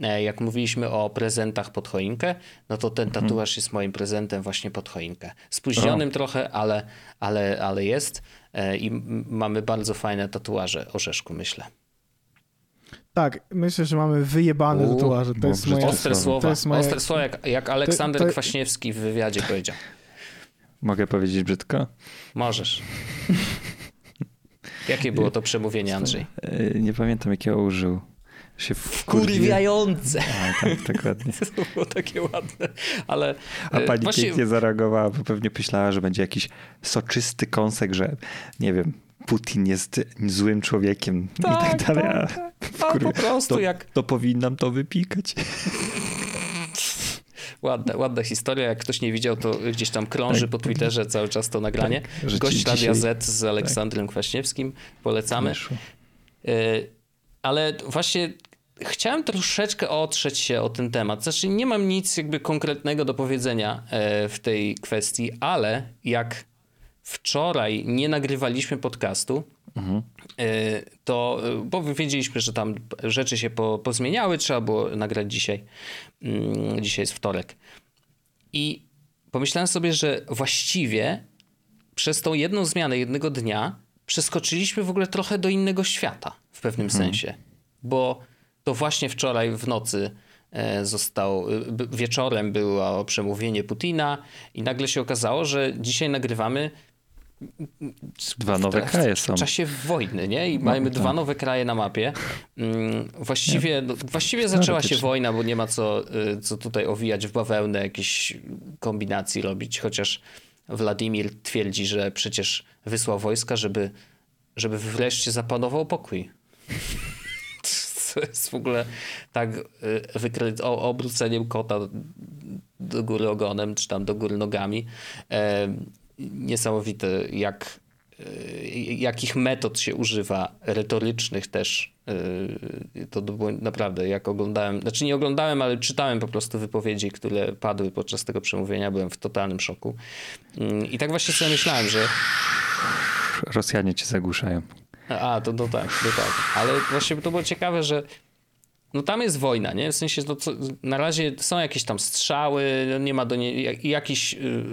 jak mówiliśmy o prezentach pod choinkę, no to ten tatuaż jest moim prezentem właśnie pod choinkę. Spóźnionym trochę, ale, ale, ale jest E, i mamy bardzo fajne tatuaże Orzeszku, myślę. Tak, myślę, że mamy wyjebane tatuaże. To jest moja... Ostre słowo. słowa, to jest moje- ostre słowa jak, jak Aleksander to- Kwaśniewski w wywiadzie powiedział. Mogę powiedzieć brzydko? Możesz. Jakie było to przemówienie, Andrzej? E, Nie pamiętam, jakiego użył. Się wkurwiłem. Kurwiające! A, tak, dokładnie. To było takie ładne, ale... A e, pani właśnie- pięknie zareagowała, bo pewnie myślała, że będzie jakiś soczysty kąsek, że nie wiem, Putin jest złym człowiekiem i tak dalej. a A po prostu to, jak to powinnam to wypikać. Ładna, ładna historia. Jak ktoś nie widział, to gdzieś tam krąży Tak. po Twitterze cały czas to nagranie. Tak, Gość Radia Z z Aleksandrem Kwaśniewskim. Polecamy. Ale właśnie chciałem troszeczkę otrzeć się o ten temat. Znaczy nie mam nic jakby konkretnego do powiedzenia e, w tej kwestii, ale jak wczoraj nie nagrywaliśmy podcastu, e, to, e, bo wiedzieliśmy, że tam rzeczy się po, pozmieniały, trzeba było nagrać dzisiaj. Mm, Dzisiaj jest wtorek. I pomyślałem sobie, że właściwie przez tą jedną zmianę jednego dnia przeskoczyliśmy w ogóle trochę do innego świata w pewnym sensie. Bo to właśnie wczoraj w nocy e, został, e, wieczorem było przemówienie Putina i nagle się okazało, że dzisiaj nagrywamy Dwa nowe w, kraje w są. czasie wojny, nie? I mamy tak. dwa nowe kraje na mapie. Mm, Właściwie, no, właściwie zaczęła się wojna, bo nie ma co, y, co tutaj owijać w bawełnę, jakichś kombinacji robić, chociaż Władimir twierdzi, że przecież wysłał wojska, żeby, żeby wreszcie zapanował pokój. Co jest w ogóle tak y, wykry... o, obróceniem kota do góry ogonem, czy tam do góry nogami. E, niesamowite, jak, e, jakich metod się używa, retorycznych też. E, to było naprawdę, jak oglądałem, znaczy nie oglądałem, ale czytałem po prostu wypowiedzi, które padły podczas tego przemówienia, byłem w totalnym szoku. Mm, I tak właśnie sobie myślałem, że Rosjanie cię zagłuszają. A, to, to tak, to tak. Ale właśnie to było ciekawe, że no tam jest wojna, nie? W sensie, no co, na razie są jakieś tam strzały, no nie ma do niej, jak- jakiś y,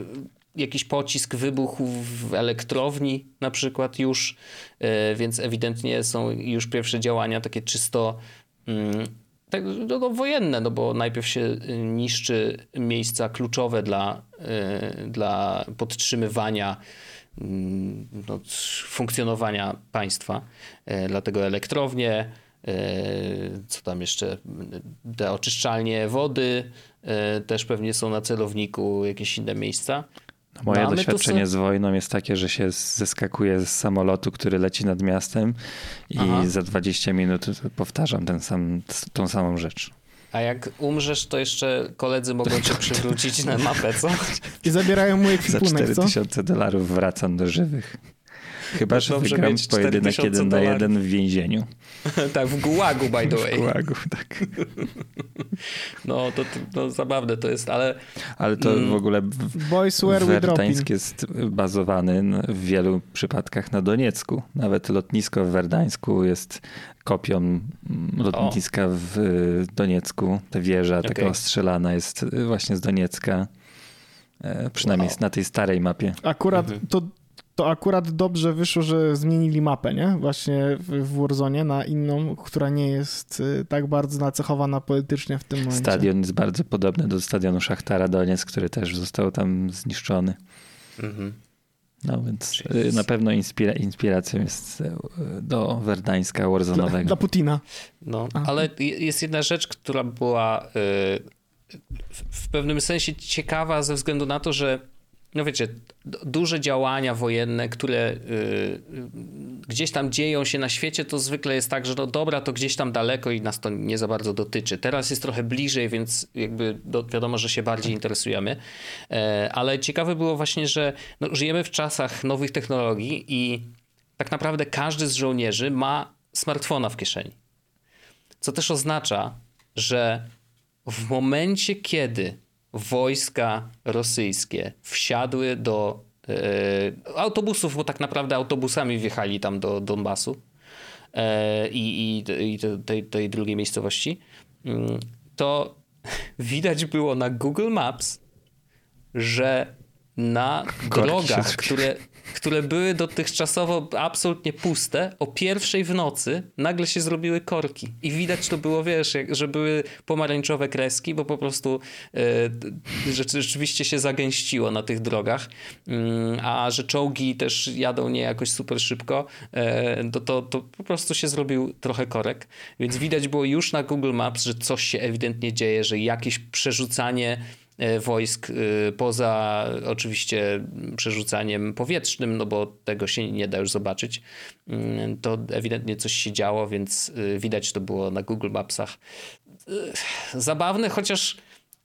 jakiś pocisk wybuchł w elektrowni na przykład już, e, więc ewidentnie są już pierwsze działania takie czysto mm, tak, no, no, wojenne, no bo najpierw się y, niszczy miejsca kluczowe dla, y, dla podtrzymywania no, funkcjonowania państwa. Y, dlatego elektrownie, co tam jeszcze, te oczyszczalnie wody też pewnie są na celowniku, jakieś inne miejsca. Moje no, doświadczenie z wojną jest takie, że się zeskakuje z samolotu, który leci nad miastem i Aha. za 20 minut powtarzam ten sam, tą samą rzecz. A jak umrzesz, to jeszcze koledzy mogą cię przywrócić na mapę, co? I zabierają mój ekwipunek, Za 4000 dolarów wracam do żywych. Chyba, że wygram pojedynek jeden na jeden w więzieniu. tak, w gułagu, by the way. W gułagu, tak. no, to, to, zabawne to jest, ale... Ale to mm, w ogóle Boys Werdańsk jest bazowany w wielu przypadkach na Doniecku. Nawet lotnisko w Werdańsku jest kopią lotniska o. w Doniecku. Ta wieża okay. taka ostrzelana jest właśnie z Doniecka. E, przynajmniej wow. na tej starej mapie. Akurat mhm. to to akurat dobrze wyszło, że zmienili mapę, nie? Właśnie w Warzone na inną, która nie jest y, tak bardzo nacechowana politycznie w tym momencie. Stadion jest bardzo podobny do stadionu Szachtara Doniec, który też został tam zniszczony. Mhm. No więc y, na pewno inspira inspiracją jest y, do Werdańska Warzone'owego. Dla, dla Putina. No, ale jest jedna rzecz, która była w pewnym sensie ciekawa ze względu na to, że no wiecie, duże działania wojenne, które y, gdzieś tam dzieją się na świecie, to zwykle jest tak, że no dobra, to gdzieś tam daleko i nas to nie za bardzo dotyczy. Teraz jest trochę bliżej, więc jakby do, wiadomo, że się bardziej interesujemy. E, ale ciekawe było właśnie, że no, żyjemy w czasach nowych technologii i tak naprawdę każdy z żołnierzy ma smartfona w kieszeni. Co też oznacza, że w momencie, kiedy wojska rosyjskie wsiadły do e, autobusów, bo tak naprawdę autobusami wjechali tam do Donbasu e, i, i, i tej, tej drugiej miejscowości, mm, to widać było na Google Maps, że na drogach, które, które były dotychczasowo absolutnie puste, o pierwszej w nocy nagle się zrobiły korki. I widać to było, wiesz, że były pomarańczowe kreski, bo po prostu e, rzeczywiście się zagęściło na tych drogach. Mm, a że czołgi też jadą nie jakoś super szybko, e, to, to, to po prostu się zrobił trochę korek. Więc widać było już na Google Maps, że coś się ewidentnie dzieje, że jakieś przerzucanie wojsk e, poza oczywiście przerzucaniem powietrznym, no bo tego się nie da już zobaczyć. Mm, to ewidentnie coś się działo, więc e, widać to było na Google Mapsach. Zabawne, chociaż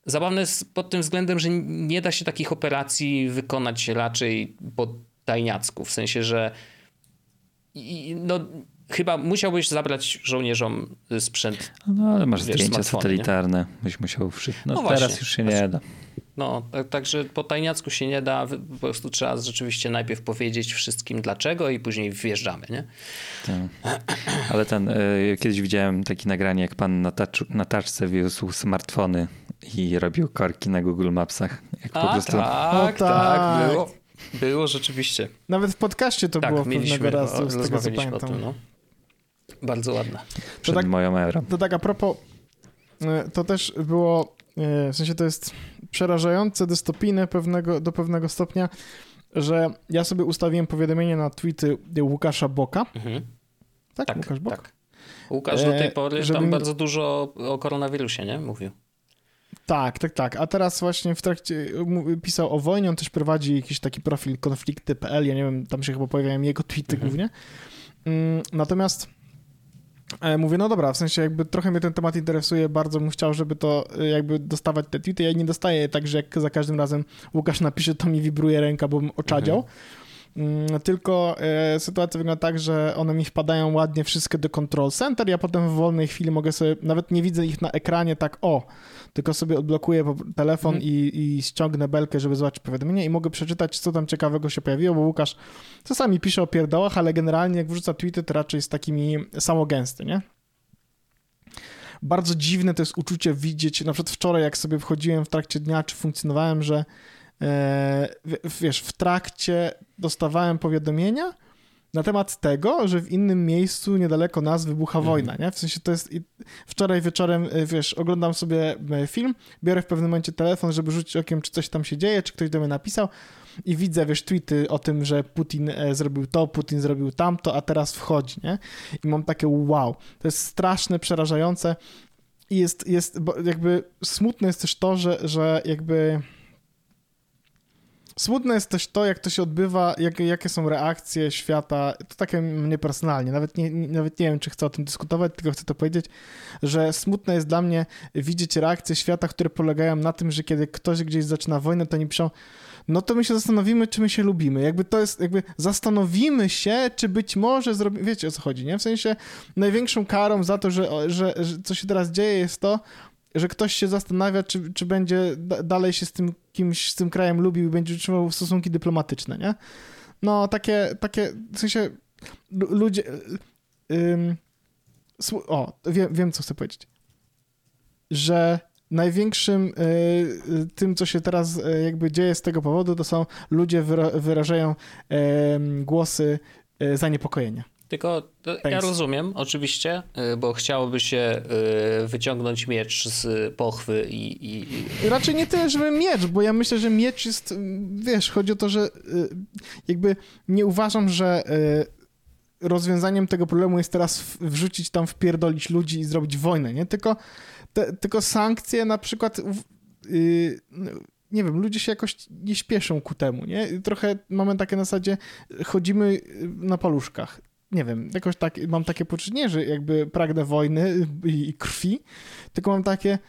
zabawne jest pod tym względem, że nie da się takich operacji wykonać raczej po tajniacku, w sensie, że no, chyba musiałbyś zabrać żołnierzom sprzęt. No ale masz wiesz, zdjęcia satelitarne, nie? byś musiał wszystko. No, no teraz właśnie, już się nie da. No, także po tajniacku się nie da, po prostu trzeba rzeczywiście najpierw powiedzieć wszystkim dlaczego i później wjeżdżamy, nie? Tak. Ale ten, y, kiedyś widziałem takie nagranie, jak pan na, tacz, na taczce wiózł smartfony i robił korki na Google Mapsach. Jak A, po prostu... tak, o, tak, tak, było. Było rzeczywiście. Nawet w podcaście to tak, było pewnego razu, z tego co pamiętam. Tym, no. Bardzo ładna. Przed tak, moją erą. To tak a propos, e, to też było, e, w sensie to jest przerażające, dystopijne pewnego, do pewnego stopnia, że ja sobie ustawiłem powiadomienie na tweety Łukasza Boka. Mhm. Tak, tak, Łukasz Bok? Tak. Łukasz do tej e, pory żeby... tam bardzo dużo o koronawirusie, nie? Mówił. Tak, tak, tak. A teraz właśnie w trakcie pisał o wojnie, on też prowadzi jakiś taki profil konflikty.pl, ja nie wiem, tam się chyba pojawiają jego tweety mhm. głównie. Mm, natomiast mówię, no dobra, w sensie jakby trochę mnie ten temat interesuje, bardzo bym chciał, żeby to e, jakby dostawać te tweety. Ja nie dostaję tak, że jak za każdym razem Łukasz napisze, to mi wibruje ręka, bo bym oczadział. Mhm. Mm, tylko e, sytuacja wygląda tak, że one mi wpadają ładnie wszystkie do Control Center, ja potem w wolnej chwili mogę sobie, nawet nie widzę ich na ekranie tak o, tylko sobie odblokuję telefon mm. i, i ściągnę belkę, żeby zobaczyć powiadomienie i mogę przeczytać, co tam ciekawego się pojawiło, bo Łukasz czasami pisze o pierdołach, ale generalnie jak wrzuca tweety, to raczej jest takimi samogęsty, nie? Bardzo dziwne to jest uczucie widzieć, na przykład wczoraj jak sobie wchodziłem w trakcie dnia, czy funkcjonowałem, że e, wiesz, w trakcie dostawałem powiadomienia na temat tego, że w innym miejscu niedaleko nas wybucha Mhm. wojna, nie? W sensie to jest... Wczoraj wieczorem, e, wiesz, oglądam sobie e, film, biorę w pewnym momencie telefon, żeby rzucić okiem, czy coś tam się dzieje, czy ktoś do mnie napisał i widzę, wiesz, tweety o tym, że Putin e, zrobił to, Putin zrobił tamto, a teraz wchodzi, nie? I mam takie wow, to jest straszne, przerażające i jest, jest bo jakby smutne jest też to, że, że jakby smutne jest też to, jak to się odbywa, jak, jakie są reakcje świata, to takie mnie personalnie, nawet nie, nawet nie wiem, czy chcę o tym dyskutować, tylko chcę to powiedzieć, że smutne jest dla mnie widzieć reakcje świata, które polegają na tym, że kiedy ktoś gdzieś zaczyna wojnę, to oni piszą, no to my się zastanowimy, czy my się lubimy. Jakby to jest, jakby zastanowimy się, czy być może zrobimy, wiecie o co chodzi, nie? W sensie największą karą za to, że, że, że co się teraz dzieje jest to, że ktoś się zastanawia, czy, czy będzie da, dalej się z tym kimś, z tym krajem lubił i będzie utrzymywał stosunki dyplomatyczne, nie? No, takie, takie, w sensie lu- ludzie... Ym, słu- o, wiem, wiem, co chcę powiedzieć. Że największym y, y, tym, co się teraz y, jakby dzieje z tego powodu, to są ludzie wyra- wyrażają em, głosy y, zaniepokojenia. Tylko to ja Thanks. rozumiem, oczywiście, y, bo chciałoby się y, wyciągnąć miecz z pochwy i, i, i Raczej nie tyle, żeby miecz, bo ja myślę, że miecz jest, mm, wiesz, chodzi o to, że y, jakby nie uważam, że y, rozwiązaniem tego problemu jest teraz wrzucić tam, wpierdolić ludzi i zrobić wojnę, nie? Tylko, te, tylko sankcje na przykład, y, no, nie wiem, ludzie się jakoś nie śpieszą ku temu, nie? Trochę mamy takie na zasadzie, chodzimy y, na paluszkach. Nie wiem, jakoś tak, mam takie poczucie, nie, że jakby pragnę wojny i, i krwi, tylko mam takie,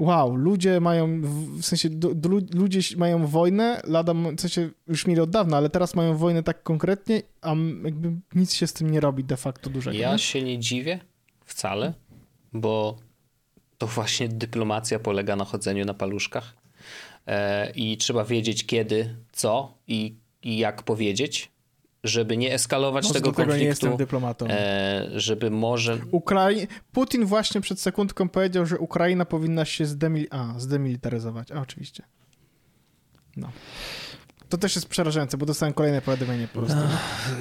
wow, ludzie mają, w sensie do, do, lu- ludzie mają wojnę, lada, w sensie już mieli od dawna, ale teraz mają wojnę tak konkretnie, a jakby nic się z tym nie robi de facto dużego. ja nie? się nie dziwię wcale, bo to właśnie dyplomacja polega na chodzeniu na paluszkach e, i trzeba wiedzieć kiedy, co i, i jak powiedzieć, żeby nie eskalować Może tego do tego nie jestem konfliktu, dyplomatą. e, żeby może Ukrai... Putin właśnie przed sekundką powiedział, że Ukraina powinna się zdemil... A, zdemilitaryzować. A, oczywiście. No. To też jest przerażające, bo dostałem kolejne powiadomienie po prostu.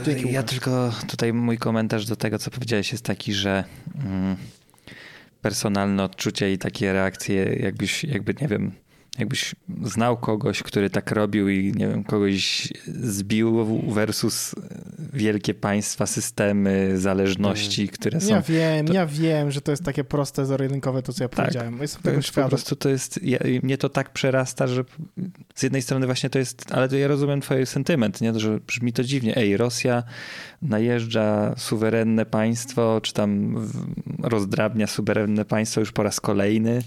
Dzięki, ja Łukasz. tylko tutaj mój komentarz do tego, co powiedziałeś, jest taki, że mm, personalne odczucie i takie reakcje, jakbyś, jakby, nie wiem, jakbyś znał kogoś, który tak robił i nie wiem, kogoś zbił versus wielkie państwa, systemy, zależności, które są. Ja wiem, to- ja wiem, że to jest takie proste, zero-jedynkowe to, co ja Tak. powiedziałem. Jestem tego jest po świadom. prostu to jest, ja, mnie to tak przerasta, że z jednej strony właśnie to jest, ale to ja rozumiem twój sentyment, nie? że brzmi to dziwnie. Ej, Rosja najeżdża suwerenne państwo, czy tam rozdrabnia suwerenne państwo już po raz kolejny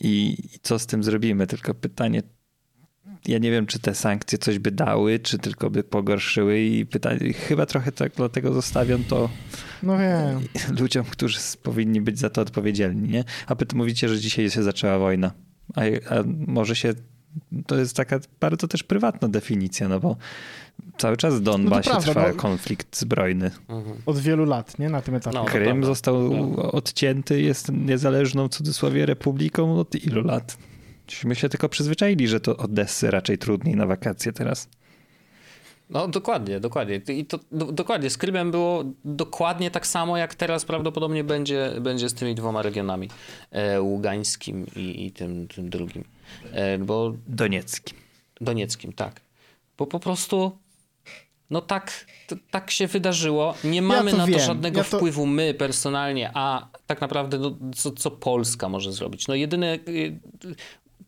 i, co z tym zrobimy? Tylko pytanie, ja nie wiem, czy te sankcje coś by dały, czy tylko by pogorszyły i pytanie, chyba trochę tak dlatego zostawiam to No wiem. ludziom, którzy powinni być za to odpowiedzialni, nie? A wy tu mówicie, że dzisiaj się zaczęła wojna. A, a może się. To jest taka bardzo też prywatna definicja, no bo cały czas w Donbasie prawda, trwa no. konflikt zbrojny. Mhm. Od wielu lat, nie? Na tym etapie. No. Krym został odcięty, jest niezależną w cudzysłowie republiką od ilu lat? Myśmy się tylko przyzwyczaili, że to Odessy raczej trudniej na wakacje teraz. No dokładnie, dokładnie. I to do, dokładnie z Krymem było dokładnie tak samo, jak teraz prawdopodobnie będzie, będzie z tymi dwoma regionami, e, Ługańskim i, i tym, tym drugim. E, bo Doniecki. Donieckim, tak. Bo po prostu no tak, tak się wydarzyło. Nie mamy to na wiem. to żadnego Ja to- wpływu my personalnie, a tak naprawdę no, co, co Polska może zrobić. No jedyne y,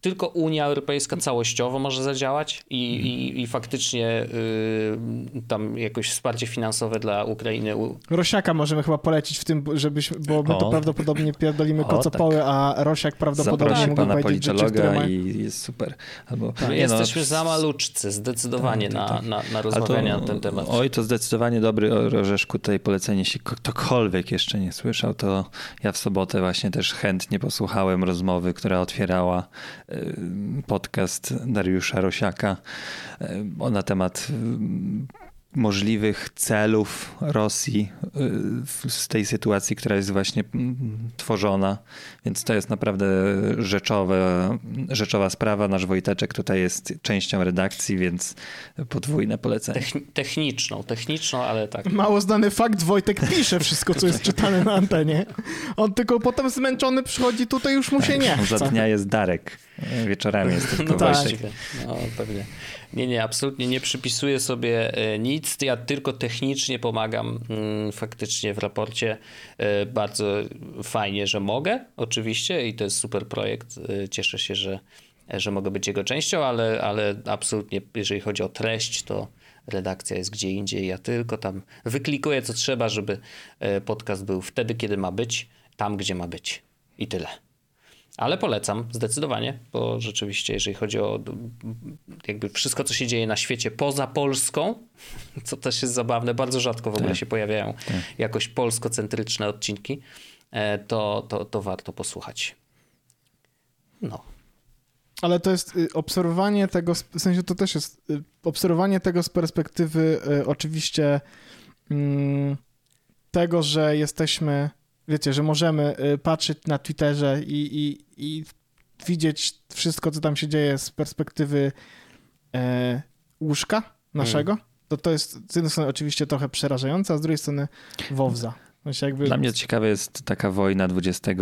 tylko Unia Europejska całościowo może zadziałać i, i, i faktycznie y, tam jakoś wsparcie finansowe dla Ukrainy. Rosiaka możemy chyba polecić w tym, żebyś, bo my to O. prawdopodobnie pierdolimy O, kocopoły, a Rosiak prawdopodobnie Zaprosi mógł pana powiedzieć rzeczy, które mają... i jest super. Albo, My nie jesteśmy no, za maluczcy, zdecydowanie Tak, tak, na, tak. na, na rozmawianie to- na ten temat. Oj, to zdecydowanie dobry orzeszku tutaj polecenie. Jeśli ko- ktokolwiek jeszcze nie słyszał, to ja w sobotę właśnie też chętnie posłuchałem rozmowy, która otwierała podcast Dariusza Rosiaka y, na temat możliwych celów Rosji y, z tej sytuacji, która jest właśnie mm, tworzona. Więc to jest naprawdę rzeczowe, rzeczowa sprawa. Nasz Wojteczek tutaj jest częścią redakcji, więc podwójne polecenie. techniczną, techniczną, ale tak. Mało znany fakt, Wojtek pisze wszystko, co jest czytane na antenie. On tylko potem zmęczony przychodzi tutaj, już mu się nie chce. Za dnia jest Darek, wieczorami jest tylko no Wojtek. Tak. No pewnie. Nie, nie, absolutnie nie przypisuję sobie e, nic. Ja tylko technicznie pomagam mm, faktycznie w raporcie. E, bardzo fajnie, że mogę, oczywiście, i to jest super projekt. E, cieszę się, że, że mogę być jego częścią, ale, ale absolutnie, jeżeli chodzi o treść, to redakcja jest gdzie indziej. Ja tylko tam wyklikuję, co trzeba, żeby podcast był wtedy, kiedy ma być, tam, gdzie ma być. I tyle. Ale polecam zdecydowanie, bo rzeczywiście, jeżeli chodzi o jakby wszystko, co się dzieje na świecie poza Polską, co też jest zabawne, bardzo rzadko w ogóle tak. się pojawiają tak. jakoś polskocentryczne odcinki, e, to, to, to warto posłuchać. No. Ale to jest y, obserwowanie tego, w sensie to też jest y, obserwowanie tego z perspektywy y, oczywiście mm, tego, że jesteśmy wiecie, że możemy y, patrzeć na Twitterze i, i, i widzieć wszystko, co tam się dzieje z perspektywy e, łóżka naszego, mm. to to jest z jednej strony oczywiście trochę przerażające, a z drugiej strony Wowza. Jakby... Dla mnie ciekawe jest taka wojna XXI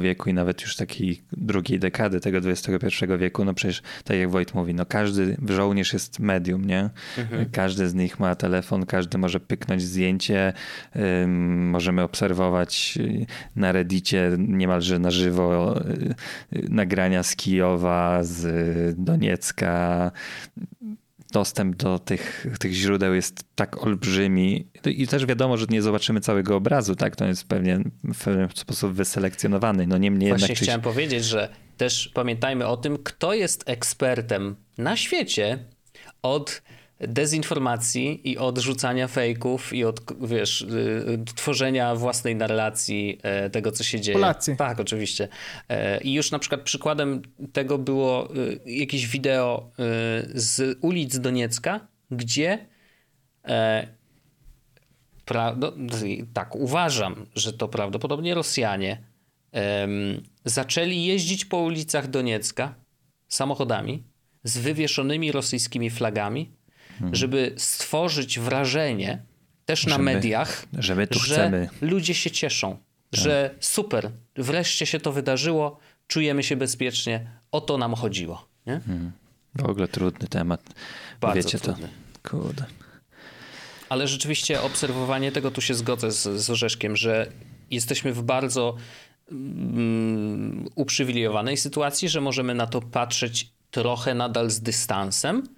wieku i nawet już takiej drugiej dekady tego XXI wieku. No przecież, tak jak Wojt mówi, no każdy żołnierz jest medium, nie? Mhm. Każdy z nich ma telefon, każdy może pyknąć zdjęcie. możemy obserwować na Reddicie niemalże na żywo y, y, nagrania z Kijowa, z Doniecka dostęp do tych, tych źródeł jest tak olbrzymi i też wiadomo, że nie zobaczymy całego obrazu, tak? To jest pewnie w pewien sposób wyselekcjonowany. No niemniej Właśnie jednak... chciałem powiedzieć, że też pamiętajmy o tym, kto jest ekspertem na świecie od dezinformacji i od rzucania fejków i od, wiesz, y, tworzenia własnej narracji e, tego, co się dzieje. Polacy. Tak, oczywiście. E, I już na przykład przykładem tego było y, jakieś wideo y, z ulic Doniecka, gdzie e, pra, no, tak, uważam, że to prawdopodobnie Rosjanie zaczęli jeździć po ulicach Doniecka samochodami z wywieszonymi rosyjskimi flagami Mhm. żeby stworzyć wrażenie też na mediach, że, my tu że chcemy. ludzie się cieszą, tak. że super, wreszcie się to wydarzyło, czujemy się bezpiecznie, o to nam chodziło. Nie? Hmm. W ogóle trudny temat. Bardzo Wiecie trudny. to. Kurde. Ale rzeczywiście obserwowanie tego, tu się zgodzę z, z Orzeszkiem, że jesteśmy w bardzo mm, uprzywilejowanej sytuacji, że możemy na to patrzeć trochę nadal z dystansem,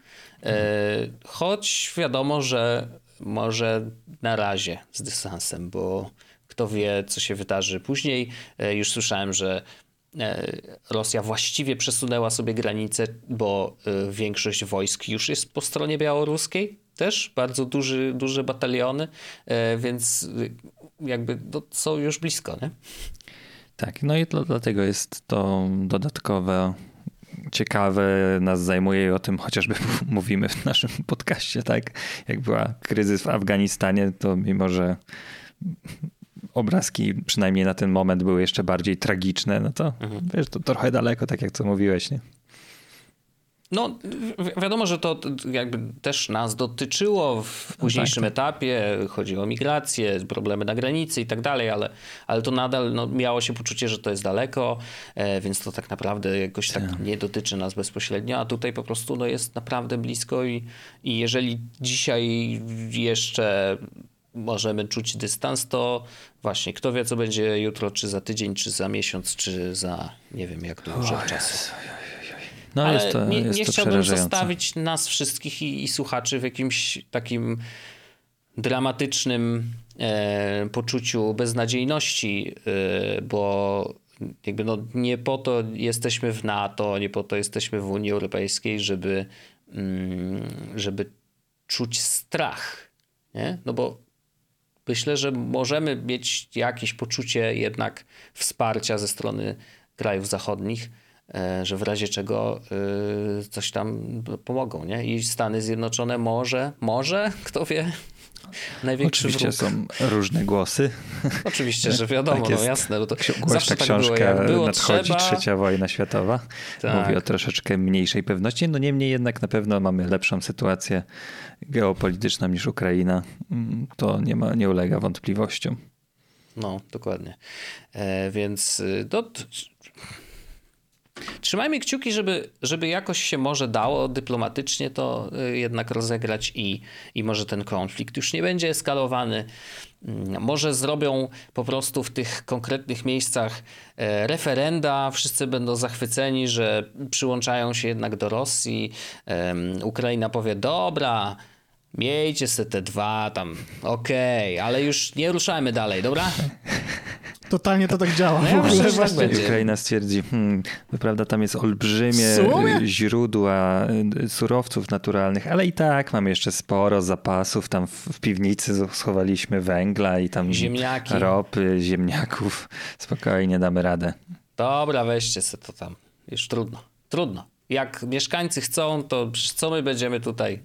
choć wiadomo, że może na razie z dystansem, bo kto wie, co się wydarzy później. E, już słyszałem, że e, Rosja właściwie przesunęła sobie granicę, bo większość wojsk już jest po stronie białoruskiej, też bardzo duży, duże bataliony, więc jakby to są już blisko, nie? Tak, no i dlatego jest to dodatkowe ciekawe nas zajmuje i o tym chociażby mówimy w naszym podcaście, tak? Jak była kryzys w Afganistanie, to mimo, że obrazki przynajmniej na ten moment były jeszcze bardziej tragiczne, no to mhm. wiesz, to trochę daleko, tak jak co mówiłeś, nie? No, wiadomo, że to jakby też nas dotyczyło w późniejszym no tak, tak. etapie. Chodziło o migrację, problemy na granicy i tak dalej, ale, ale to nadal no, miało się poczucie, że to jest daleko, e, więc to tak naprawdę jakoś tak, tak nie dotyczy nas bezpośrednio, a tutaj po prostu no, jest naprawdę blisko i, i jeżeli dzisiaj jeszcze możemy czuć dystans, to właśnie kto wie, co będzie jutro, czy za tydzień, czy za miesiąc, czy za nie wiem jak dłużej czasu. No, Ale jest to, nie, jest nie to chciałbym zostawić nas wszystkich i, i, słuchaczy w jakimś takim dramatycznym e, poczuciu beznadziejności, e, bo jakby no, nie po to jesteśmy w NATO, nie po to jesteśmy w Unii Europejskiej, żeby, mm, żeby czuć strach. Nie? No bo myślę, że możemy mieć jakieś poczucie jednak wsparcia ze strony krajów zachodnich że w razie czego e, coś tam pomogą, nie? I Stany Zjednoczone może, może, kto wie, największy Oczywiście wróg. są różne głosy. Oczywiście, że wiadomo, Tak no jasne. No to Głośna tak książka było, było nadchodzi trzeba, trzecia wojna światowa. Tak. Mówi o troszeczkę mniejszej pewności. No niemniej jednak na pewno mamy lepszą sytuację geopolityczną niż Ukraina. Mm, To nie, ma, nie ulega wątpliwościom. No, dokładnie. E, więc y, to, t- trzymajmy kciuki, żeby, żeby jakoś się może dało dyplomatycznie to y, jednak rozegrać i, i może ten konflikt już nie będzie eskalowany. Mm, Może zrobią po prostu w tych konkretnych miejscach e, referenda, wszyscy będą zachwyceni, że przyłączają się jednak do Rosji. Ukraina powie, dobra, miejcie se te dwa tam, okej, ale już nie ruszajmy dalej, dobra? Totalnie to tak działa. No ja w ogóle myślę, że tak będzie. Ukraina stwierdzi, hmm, prawda, tam jest olbrzymie źródła y, surowców naturalnych, ale i tak mamy jeszcze sporo zapasów. Tam w, w piwnicy schowaliśmy węgla i tam Ziemniaki. ropy, ziemniaków. Spokojnie damy radę. Dobra, weźcie se to tam. Już trudno. Trudno. Jak mieszkańcy chcą, to co my będziemy tutaj?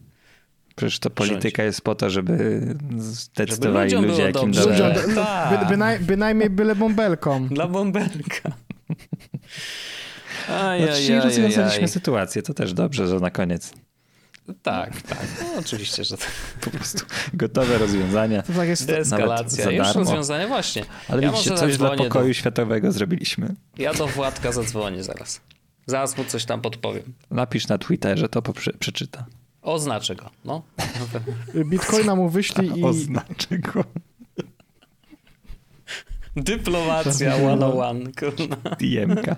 Przecież to polityka jest po to, żeby zdecydowali ludziom ludzie, jakim dobrze. dobrze. No, Tak. by, bynaj, bynajmniej byle bąbelką. Dla bąbelka. No, czyli rozwiązaliśmy sytuację, to też dobrze, że na koniec Tak, tak. No, oczywiście, że tak. po prostu gotowe rozwiązania. To tak jest. Deeskalacja. za Już darmo. rozwiązanie, właśnie. Ale ja widzicie, coś dla pokoju światowego zrobiliśmy. Do, ja do Władka zadzwonię zaraz. Zaraz mu coś tam podpowiem. Napisz na Twitterze, to poprze- przeczyta. Oznaczę go. No. Bitcoina mu wyślij i... Oznaczę go. Dyplomacja 101. Kurna. DM-ka.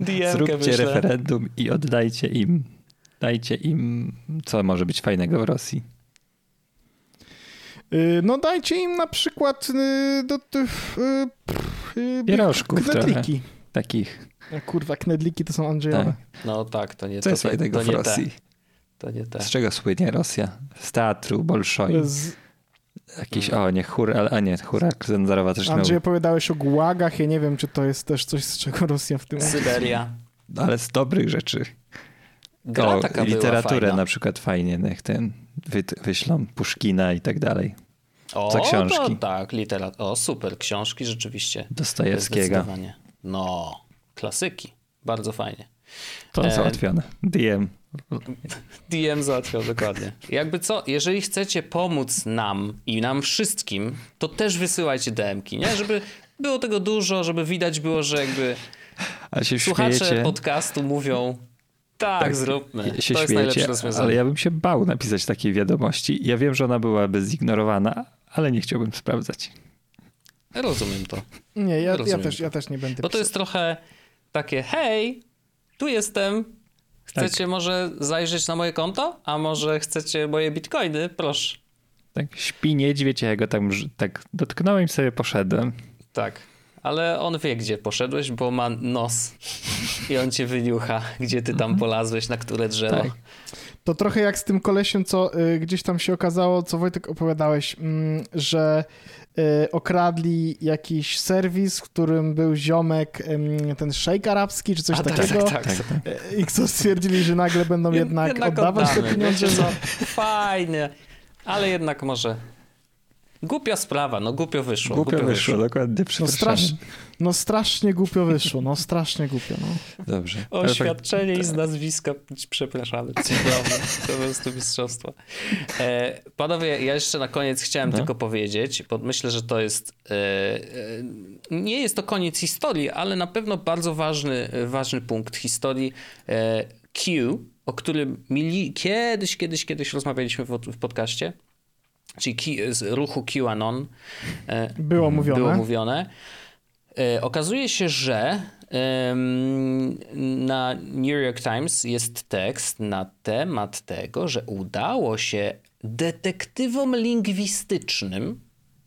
DM-kę Zróbcie wyślę. referendum i oddajcie im, dajcie im, co może być fajnego w Rosji. Y, No dajcie im na przykład y, do tych... pff, y, Pierożków Knedliki. Takich. Kurwa, knedliki to są Andrzejowe. Tak. No tak, to nie Co jest to, fajnego to w nie Rosji? Te. To nie te. Z czego słynie Rosja? Z teatru, Bolszoi. Z... Jakiś, o nie, chór, a nie, chóra Zendarowa też miał, Andrzej opowiadałeś o gułagach, ja nie wiem, czy to jest też coś, z czego Rosja w tym... Syberia. ale z dobrych rzeczy. Gra o, taka literaturę na przykład fajnie, niech ten wy, wyślą Puszkina i tak dalej. O, za książki. To, tak, literat. O, super, książki rzeczywiście. Dostojewskiego. No, klasyki. Bardzo fajnie. To E, załatwione. DM. DM załatwiał dokładnie. Jakby co, jeżeli chcecie pomóc nam i nam wszystkim, to też wysyłajcie DM-ki, nie? Żeby było tego dużo, żeby widać było, że jakby słuchacze śmiejecie. podcastu mówią tak, Tak, zróbmy. się to jest najlepsze śmiejecie, rozwiązanie. ale ja bym się bał napisać takiej wiadomości. Ja wiem, że ona byłaby zignorowana, ale nie chciałbym sprawdzać. Rozumiem to. Nie, ja, ja, też, to. ja też nie będę Bo to jest trochę takie, hej, tu jestem, chcecie Tak. może zajrzeć na moje konto? A może chcecie moje bitcoiny? Proszę. Tak śpi niedźwiedź, ja go tam ż- tak dotknąłem i sobie poszedłem. Tak. Ale on wie, gdzie poszedłeś, bo ma nos i on cię wyniucha, gdzie ty tam polazłeś, na które drzewo. Tak. To trochę jak z tym kolesiem, co y, gdzieś tam się okazało, co Wojtek opowiadałeś, mm, że y, okradli jakiś serwis, w którym był ziomek, ym, ten szejk arabski, czy coś A, tak, takiego. tak, tak. Y, I co stwierdzili, że nagle będą jednak, oddawać te oddamy. pieniądze. Wiecie Za... Fajnie, ale jednak może... Głupia sprawa, no głupio wyszło. Głupio wyszło, dokładnie, No, strasz... no strasznie głupio wyszło, no strasznie głupio. No. Dobrze. Oświadczenie i z nazwiska, przepraszamy, cudowne, to po prostu mistrzostwo. E, panowie, ja jeszcze na koniec chciałem No. tylko powiedzieć, bo myślę, że to jest, e, e, nie jest to koniec historii, ale na pewno bardzo ważny, ważny punkt historii e, Q, o którym mili, kiedyś, kiedyś, kiedyś rozmawialiśmy w, w podcaście, czyli z ruchu QAnon. E, Było mówione. było mówione. E, okazuje się, że na New York Times jest tekst na temat tego, że udało się detektywom lingwistycznym,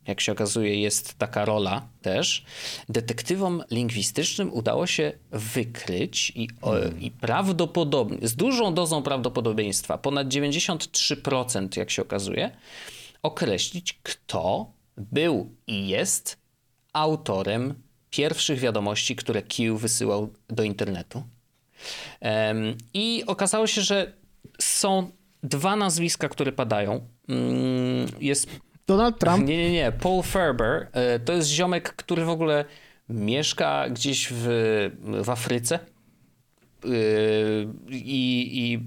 jak się okazuje, jest taka rola też, detektywom lingwistycznym udało się wykryć i, o, i prawdopodobnie, z dużą dozą prawdopodobieństwa, ponad 93%, jak się okazuje, określić, kto był i jest autorem pierwszych wiadomości, które Q wysyłał do internetu. I okazało się, że są dwa nazwiska, które padają. Mm, jest. Donald Trump? Nie, nie, nie. Paul Ferber e, to jest ziomek, który w ogóle mieszka gdzieś w, w Afryce. E, I, i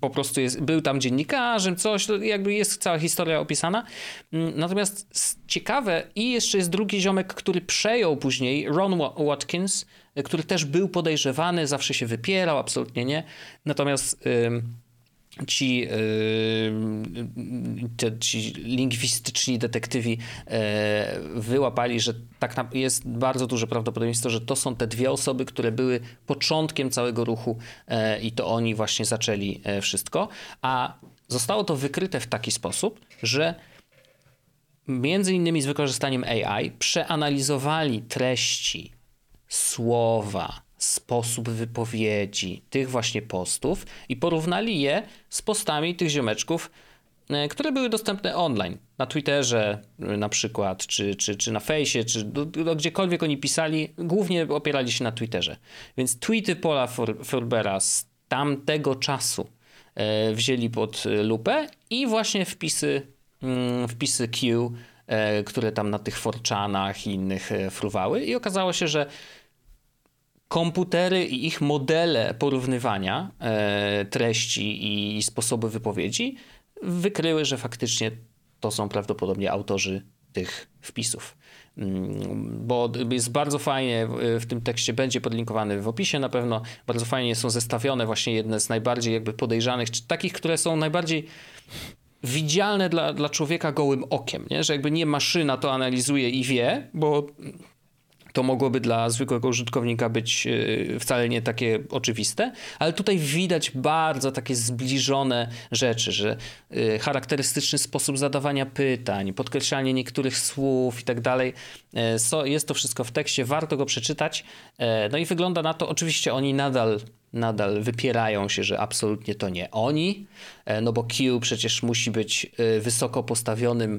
po prostu jest, był tam dziennikarzem, coś, jakby jest cała historia opisana. Mm, natomiast ciekawe, i jeszcze jest drugi ziomek, który przejął później, Ron Watkins, który też był podejrzewany, zawsze się wypierał, absolutnie nie. Natomiast ci, yy, ci lingwistyczni detektywi yy, wyłapali, że tak jest bardzo duże prawdopodobieństwo, że to są te dwie osoby, które były początkiem całego ruchu yy, i to oni właśnie zaczęli wszystko. A zostało to wykryte w taki sposób, że między innymi z wykorzystaniem AI przeanalizowali treści, słowa, sposób wypowiedzi tych właśnie postów i porównali je z postami tych ziomeczków, e, które były dostępne online. Na Twitterze e, na przykład, czy, czy, czy na fejsie, czy do, do, gdziekolwiek oni pisali, głównie opierali się na Twitterze. Więc tweety Paula Forbera z tamtego czasu e, wzięli pod lupę i właśnie wpisy, mm, wpisy Q, które tam na tych forczanach i innych fruwały i okazało się, że komputery i ich modele porównywania e, treści i sposoby wypowiedzi wykryły, że faktycznie to są prawdopodobnie autorzy tych wpisów. Mm, bo jest bardzo fajnie w tym tekście, będzie podlinkowany w opisie na pewno, bardzo fajnie są zestawione właśnie jedne z najbardziej jakby podejrzanych, czy takich, które są najbardziej widzialne dla, dla człowieka gołym okiem, nie? że jakby nie maszyna to analizuje i wie, bo to mogłoby dla zwykłego użytkownika być e, wcale nie takie oczywiste, ale tutaj widać bardzo takie zbliżone rzeczy, że e, charakterystyczny sposób zadawania pytań, podkreślanie niektórych słów i tak dalej. E, jest to wszystko w tekście, warto go przeczytać. No i wygląda na to, oczywiście oni nadal nadal wypierają się, że absolutnie to nie oni, no bo Q przecież musi być wysoko postawionym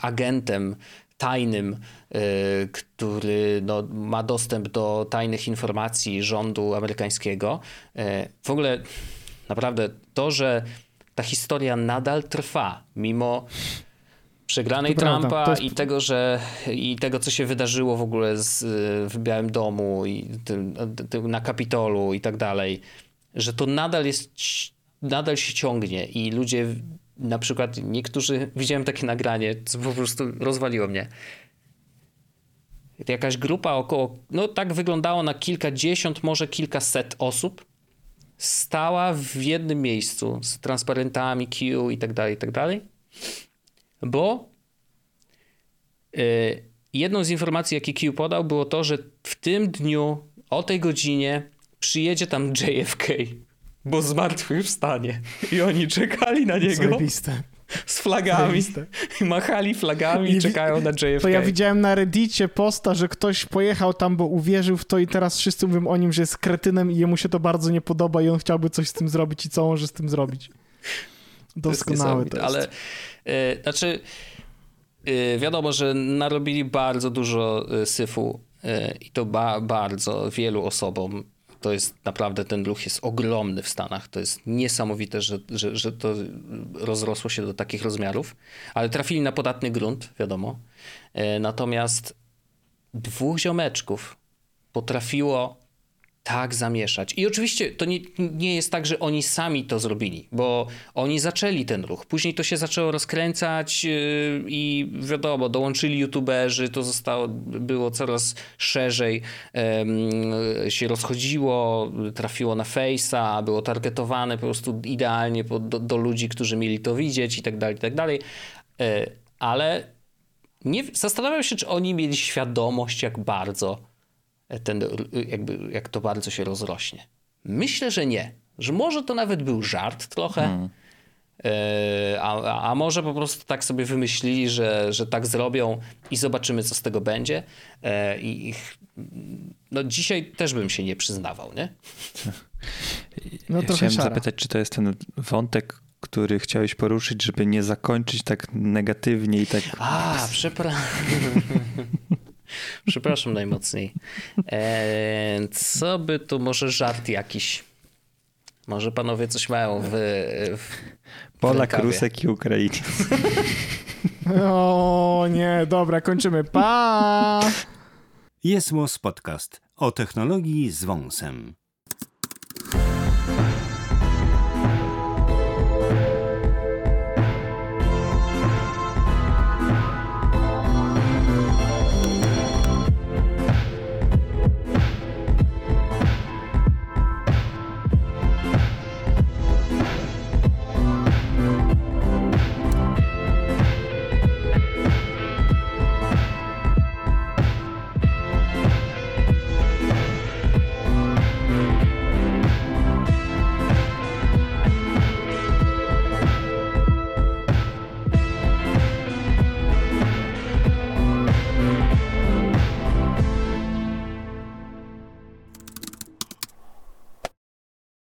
agentem tajnym, y, który no, ma dostęp do tajnych informacji rządu amerykańskiego. Y, w ogóle naprawdę to, że ta historia nadal trwa, mimo przegranej to Trumpa prawda, jest... i tego, że i tego, co się wydarzyło w ogóle z, w Białym Domu i na Kapitolu i tak dalej, że to nadal jest, nadal się ciągnie i ludzie na przykład niektórzy, widziałem takie nagranie, co po prostu rozwaliło mnie. Jakaś grupa około, no tak wyglądało na kilkadziesiąt, może kilkaset osób, stała w jednym miejscu z transparentami Q i tak dalej, i tak dalej, bo yy, jedną z informacji, jakie Q podał, było to, że w tym dniu o tej godzinie przyjedzie tam JFK bo zmartwychwstanie. I oni czekali na niego. Zajebiste. Z flagami. Zajebiste. Machali flagami i czekają na JFK. To ja widziałem na Reddicie posta, że ktoś pojechał tam, bo uwierzył w to i teraz wszyscy mówią o nim, że jest kretynem i jemu się to bardzo nie podoba i on chciałby coś z tym zrobić i co może z tym zrobić. Doskonałe to jest. Ale yy, znaczy yy, wiadomo, że narobili bardzo dużo yy, syfu i to ba bardzo wielu osobom to jest naprawdę, ten ruch jest ogromny w Stanach. To jest niesamowite, że, że, że to rozrosło się do takich rozmiarów, ale trafili na podatny grunt, wiadomo. E, natomiast dwóch ziomeczków potrafiło tak zamieszać. I oczywiście to nie, nie jest tak, że oni sami to zrobili, bo oni zaczęli ten ruch. Później to się zaczęło rozkręcać yy, i wiadomo, dołączyli youtuberzy, to zostało, było coraz szerzej, yy, się rozchodziło, trafiło na Face'a, było targetowane po prostu idealnie do, do ludzi, którzy mieli to widzieć i tak dalej, i tak dalej. Yy, ale nie, zastanawiam się, czy oni mieli świadomość, jak bardzo ten, jakby, jak to bardzo się rozrośnie. Myślę, że nie. Że może to nawet był żart trochę. Hmm. A, a może po prostu tak sobie wymyślili, że, że tak zrobią i zobaczymy, co z tego będzie. E, I no dzisiaj też bym się nie przyznawał, nie? No to Chciałem szara. zapytać, czy to jest ten wątek, który chciałeś poruszyć, żeby nie zakończyć tak negatywnie i tak... A, przepraszam. Przepraszam najmocniej. E, co by tu, może żart jakiś? Może panowie coś mają w, w Polak, rękawie. Rusek i Ukrainiec. O nie, dobra, kończymy. Pa! Jest Podcast o technologii z wąsem.